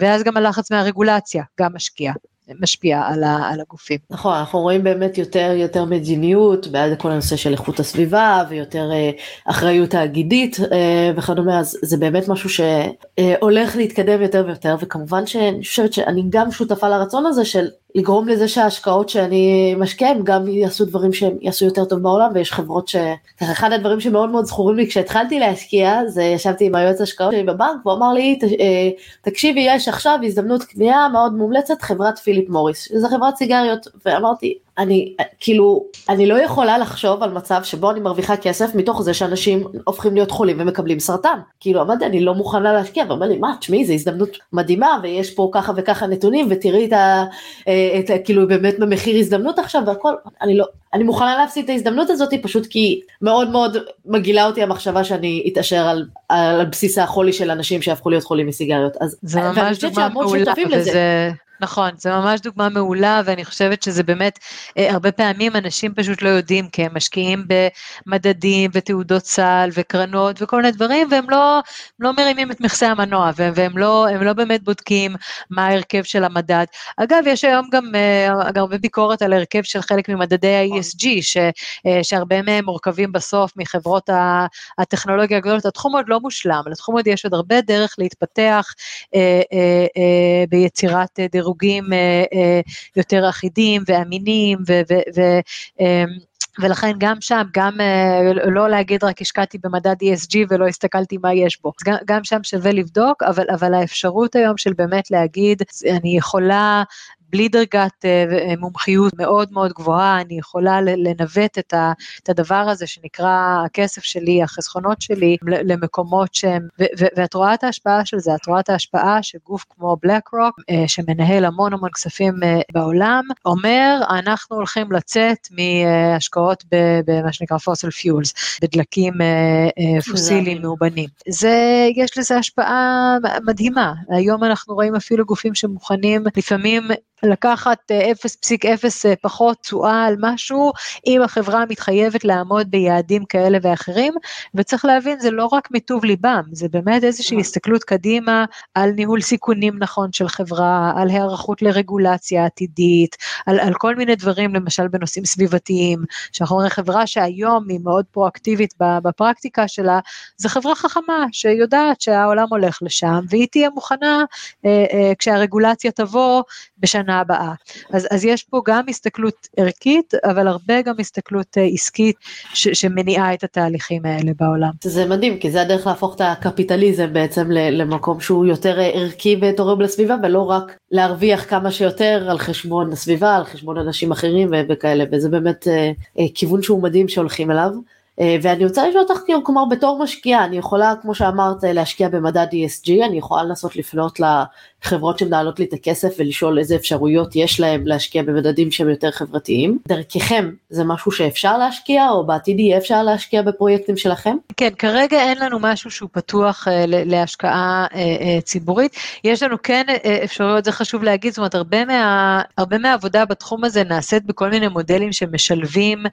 ואז גם הלחץ מהרגולציה גם משקיע. משפיע על, ה, על הגופים. נכון, אנחנו רואים באמת יותר יותר מדיניות בעד כל הנושא של איכות הסביבה ויותר אה, אחריות תאגידית אה, וכדומה, אז זה באמת משהו שהולך להתקדם יותר ויותר, וכמובן שאני חושבת שאני גם שותפה לרצון הזה של לגרום לזה שההשקעות שאני משקיע הם גם יעשו דברים שהם יעשו יותר טוב בעולם ויש חברות ש... אחד הדברים שמאוד מאוד זכורים לי כשהתחלתי להשקיע זה ישבתי עם היועץ השקעות שלי בבנק והוא אמר לי אה, תקשיבי יש עכשיו הזדמנות קנייה מאוד מומלצת חברת פיליפ מוריס שזה חברת סיגריות. ואמרתי אני כאילו אני לא יכולה לחשוב על מצב שבו אני מרוויחה כסף מתוך זה שאנשים הופכים להיות חולים ומקבלים סרטן. כאילו אמרתי אני לא מוכנה להשקיע ואומר לי מה תשמעי זו הזדמנות מדהימה ויש פה ככה וככה נתונים ותראי את ה... אה, את כאילו באמת במחיר הזדמנות עכשיו והכל. אני לא אני מוכנה להפסיד את ההזדמנות הזאת פשוט כי מאוד מאוד מגעילה אותי המחשבה שאני אתעשר על, על בסיס החולי של אנשים שהפכו להיות חולים מסיגריות. אז זה ממש דוגמה מעולה וזה נכון, זה ממש דוגמה מעולה, ואני חושבת שזה באמת, אה, הרבה פעמים אנשים פשוט לא יודעים, כי הם משקיעים במדדים ותעודות סל וקרנות וכל מיני דברים, והם לא, לא מרימים את מכסה המנוע, והם, והם לא, לא באמת בודקים מה ההרכב של המדד. אגב, יש היום גם אה, הרבה ביקורת על ההרכב של חלק ממדדי ה-ESG, אה, שהרבה מהם מורכבים בסוף מחברות הטכנולוגיה הגדולות. התחום עוד לא מושלם, לתחום עוד יש עוד הרבה דרך להתפתח ביצירת דירוג. דירוגים אה, אה, יותר אחידים ואמינים ו... ו, ו אמ, ולכן גם שם, גם אה, לא להגיד רק השקעתי במדד ESG ולא הסתכלתי מה יש בו, גם, גם שם שווה לבדוק, אבל, אבל האפשרות היום של באמת להגיד, אני יכולה בלי דרגת אה, אה, מומחיות מאוד מאוד גבוהה, אני יכולה לנווט את, את הדבר הזה שנקרא הכסף שלי, החסכונות שלי, למקומות שהם, ואת רואה את ההשפעה של זה, את רואה את ההשפעה שגוף כמו בלק רוק, אה, שמנהל המון המון כספים בעולם, אומר, אנחנו הולכים לצאת מהשקעות במה שנקרא פוסל פיולס, בדלקים פוסיליים מאובנים. זה, יש לזה השפעה מדהימה. היום אנחנו רואים אפילו גופים שמוכנים לפעמים לקחת 0.0 אה, אה, פחות תשואה על משהו, אם החברה מתחייבת לעמוד ביעדים כאלה ואחרים, וצריך להבין, זה לא רק מטוב ליבם, זה באמת איזושהי הסתכלות קדימה על ניהול סיכונים נכון של חברה, על היערכות לרגולציה עתידית, על, על כל מיני דברים, למשל בנושאים סביבתיים, שאנחנו רואים חברה שהיום היא מאוד פרואקטיבית בפרקטיקה שלה, זו חברה חכמה שיודעת שהעולם הולך לשם, והיא תהיה מוכנה אה, אה, כשהרגולציה תבוא בשנה לשנה הבאה. אז, אז יש פה גם הסתכלות ערכית, אבל הרבה גם הסתכלות אה, עסקית ש, שמניעה את התהליכים האלה בעולם. זה מדהים, כי זה הדרך להפוך את הקפיטליזם בעצם למקום שהוא יותר אה, ערכי ותורם לסביבה, ולא רק להרוויח כמה שיותר על חשבון הסביבה, על חשבון אנשים אחרים וכאלה, וזה באמת אה, כיוון שהוא מדהים שהולכים אליו. אה, ואני רוצה לשאול אותך, כאילו, כלומר בתור משקיעה, אני יכולה, כמו שאמרת, להשקיע במדד ESG, אני יכולה לנסות לפנות לחברות שמנהלות לי את הכסף ולשאול איזה אפשרויות יש להם להשקיע במדדים שהם יותר חברתיים. דרככם, זה משהו שאפשר להשקיע, או בעתיד יהיה אפשר להשקיע בפרויקטים שלכם? כן, כרגע אין לנו משהו שהוא פתוח uh, להשקעה uh, ציבורית. יש לנו כן אפשרויות, זה חשוב להגיד, זאת אומרת, הרבה, מה, הרבה מהעבודה בתחום הזה נעשית בכל מיני מודלים שמשלבים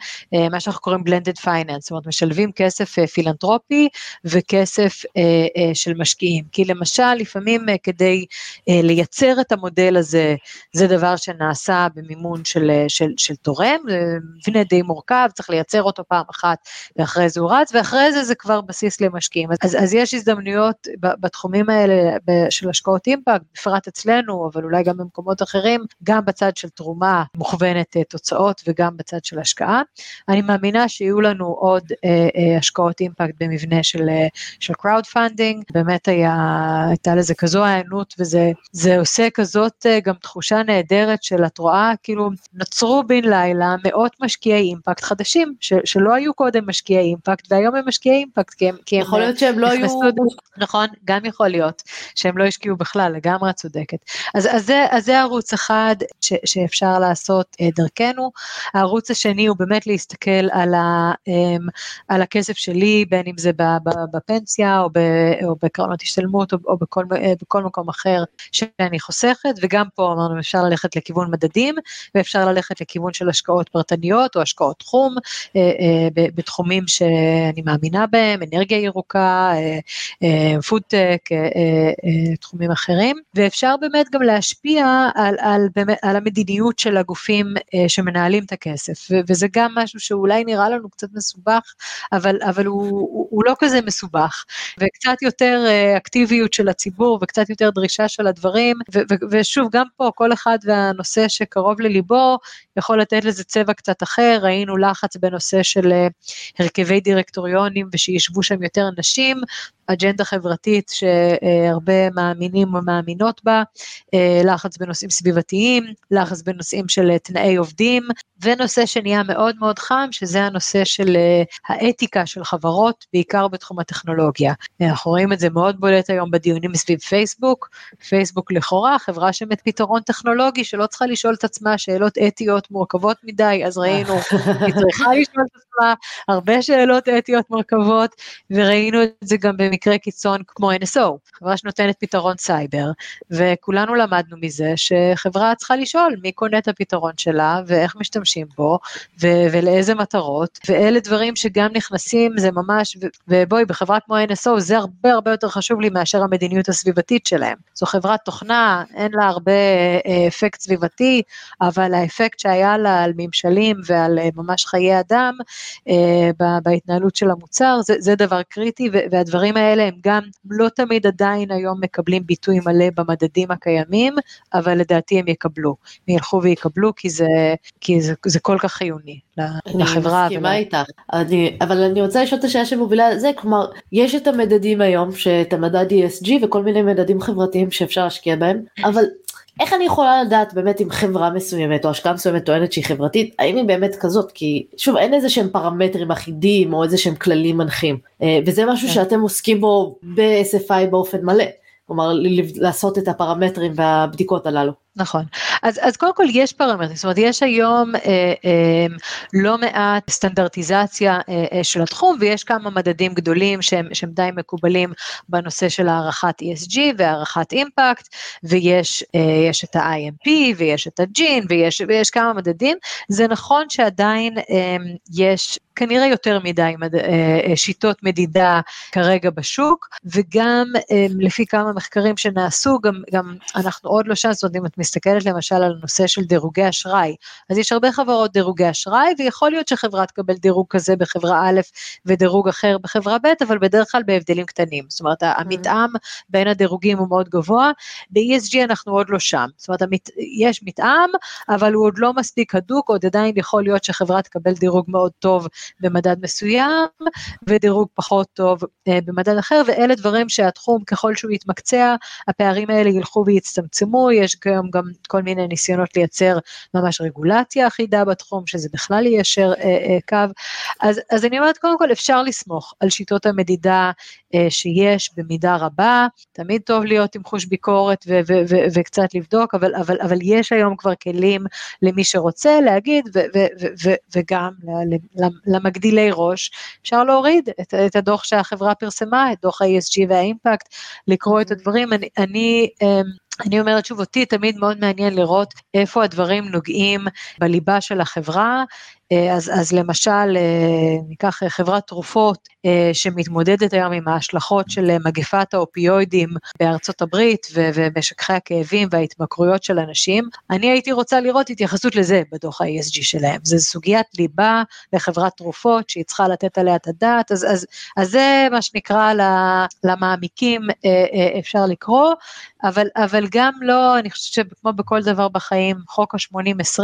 מה שאנחנו קוראים blended finance. זאת אומרת משלבים כסף אה, פילנטרופי וכסף אה, אה, של משקיעים. כי למשל, לפעמים כדי לייצר את המודל הזה, זה דבר שנעשה במימון של, של, של תורם, זה מבנה די מורכב, צריך לייצר אותו פעם אחת ואחרי זה הוא רץ, ואחרי זה זה כבר בסיס למשקיעים. אז, אז יש הזדמנויות בתחומים האלה של השקעות אימפקט, בפרט אצלנו, אבל אולי גם במקומות אחרים, גם בצד של תרומה מוכוונת תוצאות וגם בצד של השקעה. אני מאמינה שיהיו לנו עוד מאוד השקעות אימפקט במבנה של, של crowd funding, באמת היה, הייתה לזה כזו הענות וזה עושה כזאת גם תחושה נהדרת של את רואה, כאילו נוצרו בן לילה מאות משקיעי אימפקט חדשים, ש, שלא היו קודם משקיעי אימפקט והיום הם משקיעי אימפקט, כי הם, כי הם יכול להיות שהם לא היו... נכון, גם יכול להיות שהם לא השקיעו בכלל, לגמרי את צודקת. אז, אז, זה, אז זה ערוץ אחד ש, שאפשר לעשות אה, דרכנו. הערוץ השני הוא באמת להסתכל על, ה, אמ, על הכסף שלי, בין אם זה בפנסיה או, ב, או בקרנות השתלמות או, או בכל, אה, בכל מקום אחר שאני חוסכת, וגם פה אמרנו אפשר ללכת לכיוון מדדים ואפשר ללכת לכיוון של השקעות פרטניות או השקעות תחום, אה, בתחומים שאני מאמינה בהם, אנרגיה ירוקה, פודטק, תחומים אחרים, ואפשר באמת גם להשפיע על, על, על המדיניות של הגופים שמנהלים את הכסף, וזה גם משהו שאולי נראה לנו קצת מסובך, אבל, אבל הוא, הוא, הוא לא כזה מסובך, וקצת יותר אקטיביות של הציבור וקצת יותר דרישה של הדברים, ו, ו, ושוב, גם פה כל אחד והנושא שקרוב לליבו יכול לתת לזה צבע קצת אחר, ראינו לחץ בנושא של הרכבי דירקטוריונים ושישבו שם יותר נשים, אג'נדה חברתית שהרבה מאמינים ומאמינות בה, אה, לחץ בנושאים סביבתיים, לחץ בנושאים של תנאי עובדים, ונושא שנהיה מאוד מאוד חם, שזה הנושא של אה, האתיקה של חברות, בעיקר בתחום הטכנולוגיה. אנחנו רואים את זה מאוד בולט היום בדיונים סביב פייסבוק, פייסבוק לכאורה חברה שמת פתרון טכנולוגי שלא צריכה לשאול את עצמה שאלות אתיות מורכבות מדי, אז ראינו, היא צריכה לשאול את עצמה הרבה שאלות אתיות מורכבות, וראינו את זה גם במקרה קיצון כמו NSO, חברה שנותנת פתרון סייבר, וכולנו למדנו מזה שחברה צריכה לשאול מי קונה את הפתרון שלה ואיך משתמשים בו ו- ולאיזה מטרות, ואלה דברים שגם נכנסים, זה ממש, ובואי, בחברה כמו NSO זה הרבה הרבה יותר חשוב לי מאשר המדיניות הסביבתית שלהם. זו חברת תוכנה, אין לה הרבה אה, אפקט סביבתי, אבל האפקט שהיה לה על ממשלים ועל אה, ממש חיי אדם, אה, בהתנהלות של המוצר, זה, זה דבר קריטי, והדברים האלה הם גם לא תמיד עדיין היום מקבלים ביטוי מלא במדדים הקיימים, אבל לדעתי הם יקבלו, הם ילכו ויקבלו כי זה, כי זה, זה כל כך חיוני לחברה. אני מסכימה ולה... איתך, אני, אבל אני רוצה לשאול את השאלה שמובילה לזה, כלומר, יש את המדדים היום, שאת המדד ESG וכל מיני מדדים חברתיים שאפשר להשקיע בהם, אבל איך אני יכולה לדעת באמת אם חברה מסוימת או השקעה מסוימת טוענת שהיא חברתית, האם היא באמת כזאת? כי שוב, אין איזה שהם פרמטרים אחידים או איזה שהם כללים מנחים. אה, וזה משהו כן. שאתם עוסקים בו ב-SFI באופן מלא. כלומר, לעשות את הפרמטרים והבדיקות הללו. נכון. אז, אז קודם כל יש פרמטרים, זאת אומרת יש היום אה, אה, לא מעט סטנדרטיזציה אה, אה, של התחום ויש כמה מדדים גדולים שהם, שהם די מקובלים בנושא של הערכת ESG והערכת אימפקט ויש אה, את ה-IMP ויש את הג'ין ויש, ויש כמה מדדים, זה נכון שעדיין אה, יש כנראה יותר מדי מד, אה, אה, שיטות מדידה כרגע בשוק וגם אה, לפי כמה מחקרים שנעשו גם, גם אנחנו עוד לא שם, זאת אומרת אם את מסתכלת למשל על הנושא של דירוגי אשראי, אז יש הרבה חברות דירוגי אשראי, ויכול להיות שחברה תקבל דירוג כזה בחברה א' ודירוג אחר בחברה ב', אבל בדרך כלל בהבדלים קטנים. זאת אומרת, המתאם בין הדירוגים הוא מאוד גבוה, ב-ESG אנחנו עוד לא שם. זאת אומרת, המת, יש מתאם, אבל הוא עוד לא מספיק הדוק, עוד עדיין יכול להיות שחברה תקבל דירוג מאוד טוב במדד מסוים, ודירוג פחות טוב אה, במדד אחר, ואלה דברים שהתחום, ככל שהוא יתמקצע, הפערים האלה ילכו ויצטמצמו, יש גם גם כל מיני ניסיונות לייצר ממש רגולציה אחידה בתחום, שזה בכלל יישר אה, אה, קו. אז, אז אני אומרת, קודם כל אפשר לסמוך על שיטות המדידה אה, שיש במידה רבה, תמיד טוב להיות עם חוש ביקורת ו- ו- ו- וקצת לבדוק, אבל, אבל, אבל יש היום כבר כלים למי שרוצה להגיד, ו- ו- ו- וגם למגדילי ראש, אפשר להוריד את, את הדוח שהחברה פרסמה, את דוח ה-ESG והאימפקט, לקרוא את הדברים. אני, אני אמ, אני אומרת שוב, אותי תמיד מאוד מעניין לראות איפה הדברים נוגעים בליבה של החברה, אז, אז למשל, אה, ניקח חברת תרופות אה, שמתמודדת היום עם ההשלכות של מגפת האופיואידים בארצות הברית ומשככי הכאבים וההתמכרויות של אנשים, אני הייתי רוצה לראות התייחסות לזה בדוח ה-ESG שלהם. זו סוגיית ליבה לחברת תרופות שהיא צריכה לתת עליה את הדעת, אז, אז, אז זה מה שנקרא למעמיקים אפשר לקרוא, אבל, אבל גם לא, אני חושבת שכמו בכל דבר בחיים, חוק ה-80-20,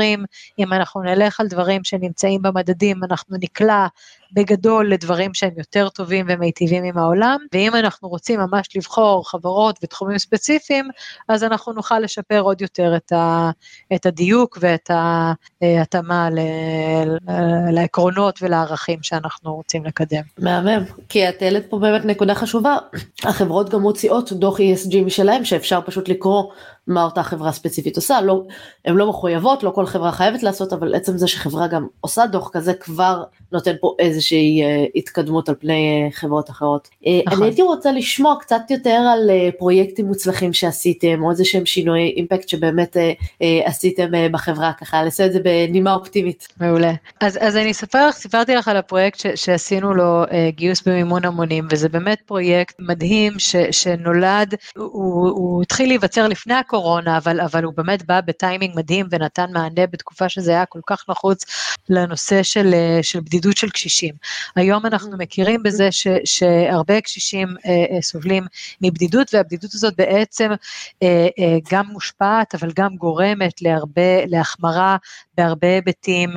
אם אנחנו נלך על דברים שנמצאים נמצאים במדדים, אנחנו נקלע בגדול לדברים שהם יותר טובים ומיטיבים עם העולם, ואם אנחנו רוצים ממש לבחור חברות ותחומים ספציפיים, אז אנחנו נוכל לשפר עוד יותר את, ה, את הדיוק ואת ההתאמה לעקרונות ולערכים שאנחנו רוצים לקדם. מהמם, כי את העלית פה באמת נקודה חשובה, החברות גם מוציאות דוח ESG משלהם שאפשר פשוט לקרוא מה אותה חברה ספציפית עושה, לא, הן לא מחויבות, לא כל חברה חייבת לעשות, אבל עצם זה שחברה גם עושה דוח כזה כבר נותן פה איזושהי אה, התקדמות על פני אה, חברות אחרות. אה, נכון. אני הייתי רוצה לשמוע קצת יותר על פרויקטים מוצלחים שעשיתם, או איזה שהם שינויי אימפקט שבאמת עשיתם בחברה, ככה לעשות את זה בנימה אופטימית. מעולה. אז, אז אני אספר לך, סיפרתי לך על הפרויקט ש, שעשינו לו גיוס במימון המונים, וזה באמת פרויקט מדהים ש, שנולד, הוא, הוא התחיל להיווצר לפני הקורונה. אבל, אבל הוא באמת בא בטיימינג מדהים ונתן מענה בתקופה שזה היה כל כך נחוץ לנושא של, של בדידות של קשישים. היום אנחנו מכירים בזה ש, שהרבה קשישים אה, אה, סובלים מבדידות, והבדידות הזאת בעצם אה, אה, גם מושפעת, אבל גם גורמת להרבה, להחמרה בהרבה היבטים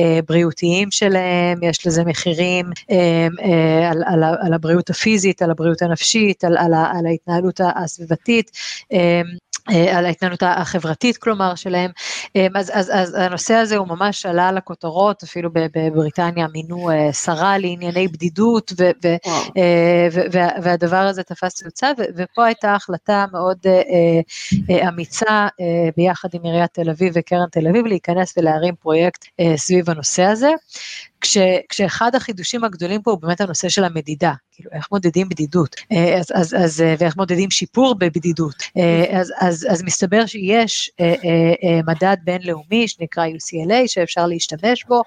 אה, בריאותיים שלהם, יש לזה מחירים אה, אה, על, על, על הבריאות הפיזית, על הבריאות הנפשית, על, על, על ההתנהלות הסביבתית. אה, על ההתנהלות החברתית כלומר שלהם, אה, אז, אז, אז הנושא הזה הוא ממש עלה לכותרות, אפילו בבריטניה מינו אה, שרה לענייני בדידות, ו, ו, ו, והדבר הזה תפס תאוצה, ופה הייתה החלטה מאוד אמיצה ביחד עם עיריית תל אביב וקרן תל אביב להיכנס ולהרים פרויקט סביב הנושא הזה. כש, כשאחד החידושים הגדולים פה הוא באמת הנושא של המדידה, כאילו איך מודדים בדידות, אה, אז, אז, אז, אה, ואיך מודדים שיפור בבדידות, אה, אז, אז, אז מסתבר שיש מדד בינלאומי שנקרא UCLA שאפשר להשתמש בו,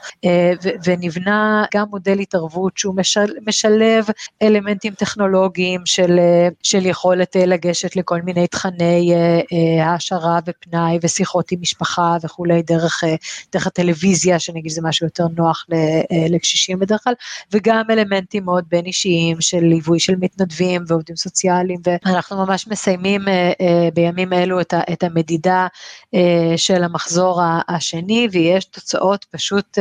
ונבנה גם מודל התערבות שהוא משל, משלב אלמנטים טכנולוגיים של, של יכולת לגשת לכל מיני תכני העשרה ופנאי ושיחות עם משפחה וכולי, דרך, דרך הטלוויזיה, שנגיד זה משהו יותר נוח לקשישים בדרך כלל, וגם אלמנטים מאוד בין אישיים של ליווי של מתנדבים ועובדים סוציאליים, ואנחנו ממש מסיימים אה, אה, בימים אלו את המדידה אה, של המחזור השני, ויש תוצאות פשוט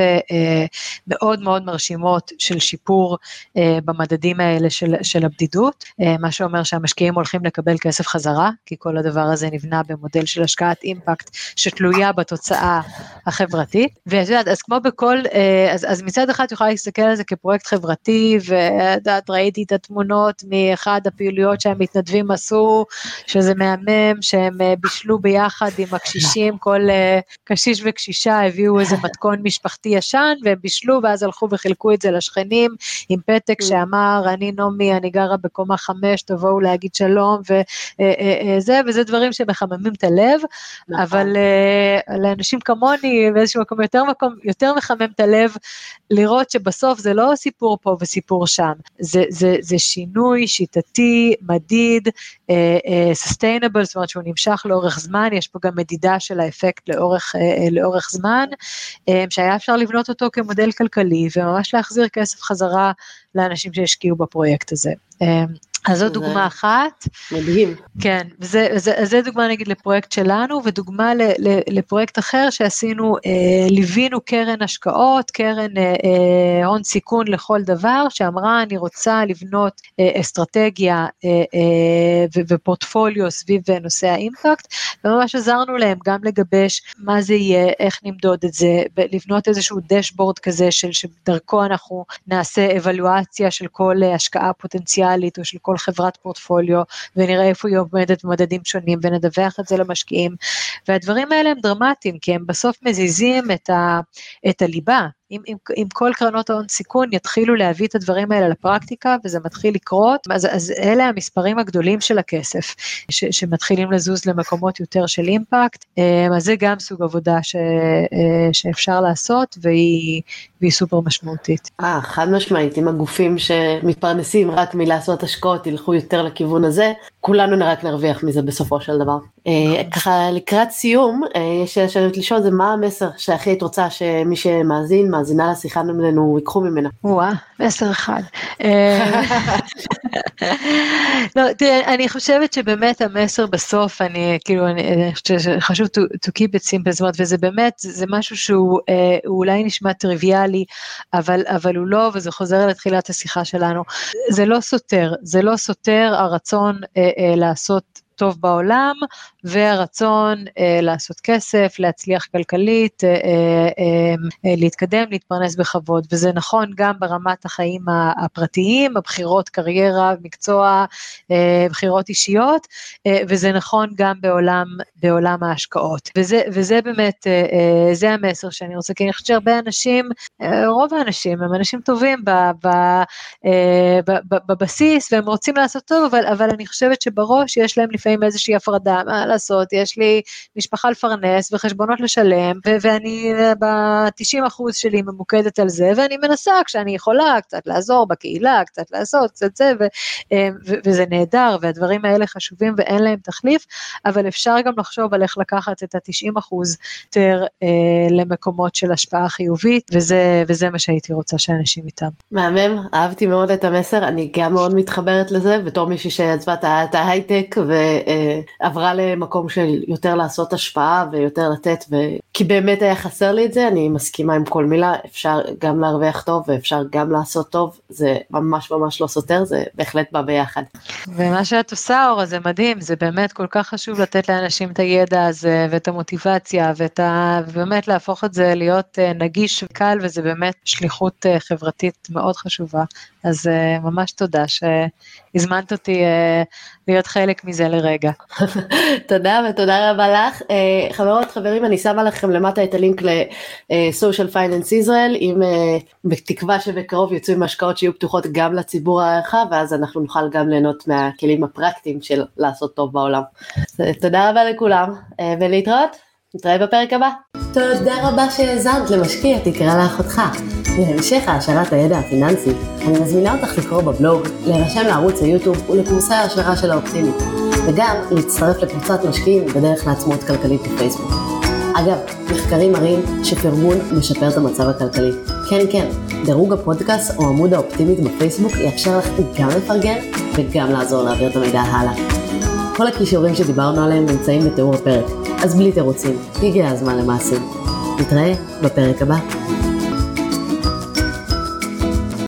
מאוד מאוד מרשימות של שיפור במדדים האלה של, של הבדידות, מה שאומר שהמשקיעים הולכים לקבל כסף חזרה, כי כל הדבר הזה נבנה במודל של השקעת אימפקט שתלויה בתוצאה החברתית, ואת יודעת, אז כמו בכל, אז, אז מצד אחד את יכולה להסתכל על זה כפרויקט חברתי, ואת יודעת, ראיתי את התמונות מאחד הפעילויות שהמתנדבים עשו, שזה מהמם, שהם אה, בישלו ביחד עם הקשישים, כל אה, קשיש וקשישה הביאו איזה מתכון משפחתי ישן, והם בישלו, ואז הלכו וחילקו את זה לשכנים, עם פתק mm. שאמר, אני נעמי, אני גרה בקומה חמש, תבואו להגיד שלום, וזה, אה, וזה דברים שמחממים את הלב, נכון. אבל לאנשים כמוני, באיזשהו מקום יותר מקום, יותר מחמם את הלב, לראות שבסוף זה לא סיפור פה וסיפור שם, זה, זה, זה שינוי שיטתי, מדיד, סוסטיינבל, uh, uh, זאת אומרת שהוא נמשך לאורך זמן, יש פה גם מדידה של האפקט לאורך, uh, לאורך זמן, uh, שהיה אפשר לבנות אותו כמודל כלכלי וממש להחזיר כסף חזרה לאנשים שהשקיעו בפרויקט הזה. אז זו דוגמה אחת. מדהים. כן, וזה, זה, זה דוגמה נגיד לפרויקט שלנו, ודוגמה ל, ל, לפרויקט אחר שעשינו, אה, ליווינו קרן השקעות, קרן אה, אה, הון סיכון לכל דבר, שאמרה אני רוצה לבנות אה, אסטרטגיה אה, אה, ופורטפוליו סביב נושא האימפקט, וממש עזרנו להם גם לגבש מה זה יהיה, איך נמדוד את זה, לבנות איזשהו דשבורד כזה של שדרכו אנחנו נעשה אבלואציה של כל השקעה פוטנציאלית או של כל חברת פורטפוליו, ונראה איפה היא עומדת במדדים שונים, ונדווח את זה למשקיעים. והדברים האלה הם דרמטיים, כי הם בסוף מזיזים את, ה, את הליבה, אם, אם, אם כל קרנות ההון סיכון יתחילו להביא את הדברים האלה לפרקטיקה וזה מתחיל לקרות, אז, אז אלה המספרים הגדולים של הכסף ש, שמתחילים לזוז למקומות יותר של אימפקט, אה, אז זה גם סוג עבודה ש, אה, שאפשר לעשות והיא, והיא סופר משמעותית. אה, חד משמעית, אם הגופים שמתפרנסים רק מלעשות השקעות ילכו יותר לכיוון הזה, כולנו רק נרוויח מזה בסופו של דבר. אה, נכון. ככה לקראת סיום, יש שאלות לשאול זה מה המסר שהכי היית רוצה שמי שמאזין, מאזינה לשיחה ממנו ייקחו ממנה? וואה, מסר אחד. אה, לא, תראה, אני חושבת שבאמת המסר בסוף, אני כאילו, אני חושבת שחשוב to, to keep it simple, זאת אומרת, וזה באמת, זה משהו שהוא אה, אולי נשמע טריוויאלי, אבל, אבל הוא לא, וזה חוזר לתחילת השיחה שלנו, זה לא סותר, זה לא סותר הרצון אה, אה, לעשות טוב בעולם, והרצון אה, לעשות כסף, להצליח כלכלית, אה, אה, להתקדם, להתפרנס בכבוד, וזה נכון גם ברמת החיים הפרטיים, הבחירות קריירה, מקצוע, בחירות אישיות, וזה נכון גם בעולם, בעולם ההשקעות. וזה, וזה באמת, זה המסר שאני רוצה, כי אני חושבת שהרבה אנשים, רוב האנשים הם אנשים טובים ב, ב, ב, בבסיס, והם רוצים לעשות טוב, אבל, אבל אני חושבת שבראש יש להם לפעמים איזושהי הפרדה, מה לעשות, יש לי משפחה לפרנס וחשבונות לשלם, ו- ואני ב-90% שלי ממוקדת על זה, ואני מנסה כשאני יכולה קצת לעזור בקהילה, קצת לעשות, קצת זה, ו- ו- וזה נהדר, והדברים האלה חשובים ואין להם תחליף, אבל אפשר גם לחשוב על איך לקחת את ה-90% יותר אה, למקומות של השפעה חיובית, וזה, וזה מה שהייתי רוצה שאנשים איתם. מהמם, אהבתי מאוד את המסר, אני גם מאוד מתחברת לזה, בתור מישהי שעזבה את ההייטק ועברה למקום של יותר לעשות השפעה ויותר לתת, ו... כי באמת היה חסר לי את זה, אני מסכימה עם כל מילה, אפשר גם להרוויח טוב ואפשר גם לעשות טוב, זה ממש ממש לא סותר, זה בהחלט בא ביחד. ומה שאת עושה אורה זה מדהים, זה באמת כל כך חשוב לתת לאנשים את הידע הזה ואת המוטיבציה ואת ה... ובאמת להפוך את זה להיות אה, נגיש וקל וזה באמת שליחות אה, חברתית מאוד חשובה, אז אה, ממש תודה שהזמנת אותי להיות חלק מזה לרגע. תודה ותודה רבה לך. חברות, חברים, אני שמה לכם למטה את הלינק ל-social finance Israel, עם, uh, בתקווה שבקרוב יצאו עם השקעות שיהיו פתוחות גם לציבור הרחב, ואז אנחנו נוכל גם ליהנות מהכלים הפרקטיים של לעשות טוב בעולם. תודה רבה לכולם, uh, ולהתראות, נתראה בפרק הבא. תודה רבה שהאזנת למשקיע תקרא לאחותך. להמשך העשרת הידע הפיננסי, אני מזמינה אותך לקרוא בבלוג, להירשם לערוץ היוטיוב ולקורסי ההשערה של האופטימית, וגם להצטרף לקבוצת משקיעים בדרך לעצמאות כלכלית בפייסבוק. אגב, מחקרים מראים שפרגון משפר את המצב הכלכלי. כן, כן, דירוג הפודקאסט או עמוד האופטימית בפייסבוק יאפשר לך גם לפרגן וגם לעזור להעביר את המידע הלאה. כל הכישורים שדיברנו עליהם נמצאים בתיאור הפרק, אז בלי תירוצים, הגיע הזמן למעשים. נתראה בפרק הבא.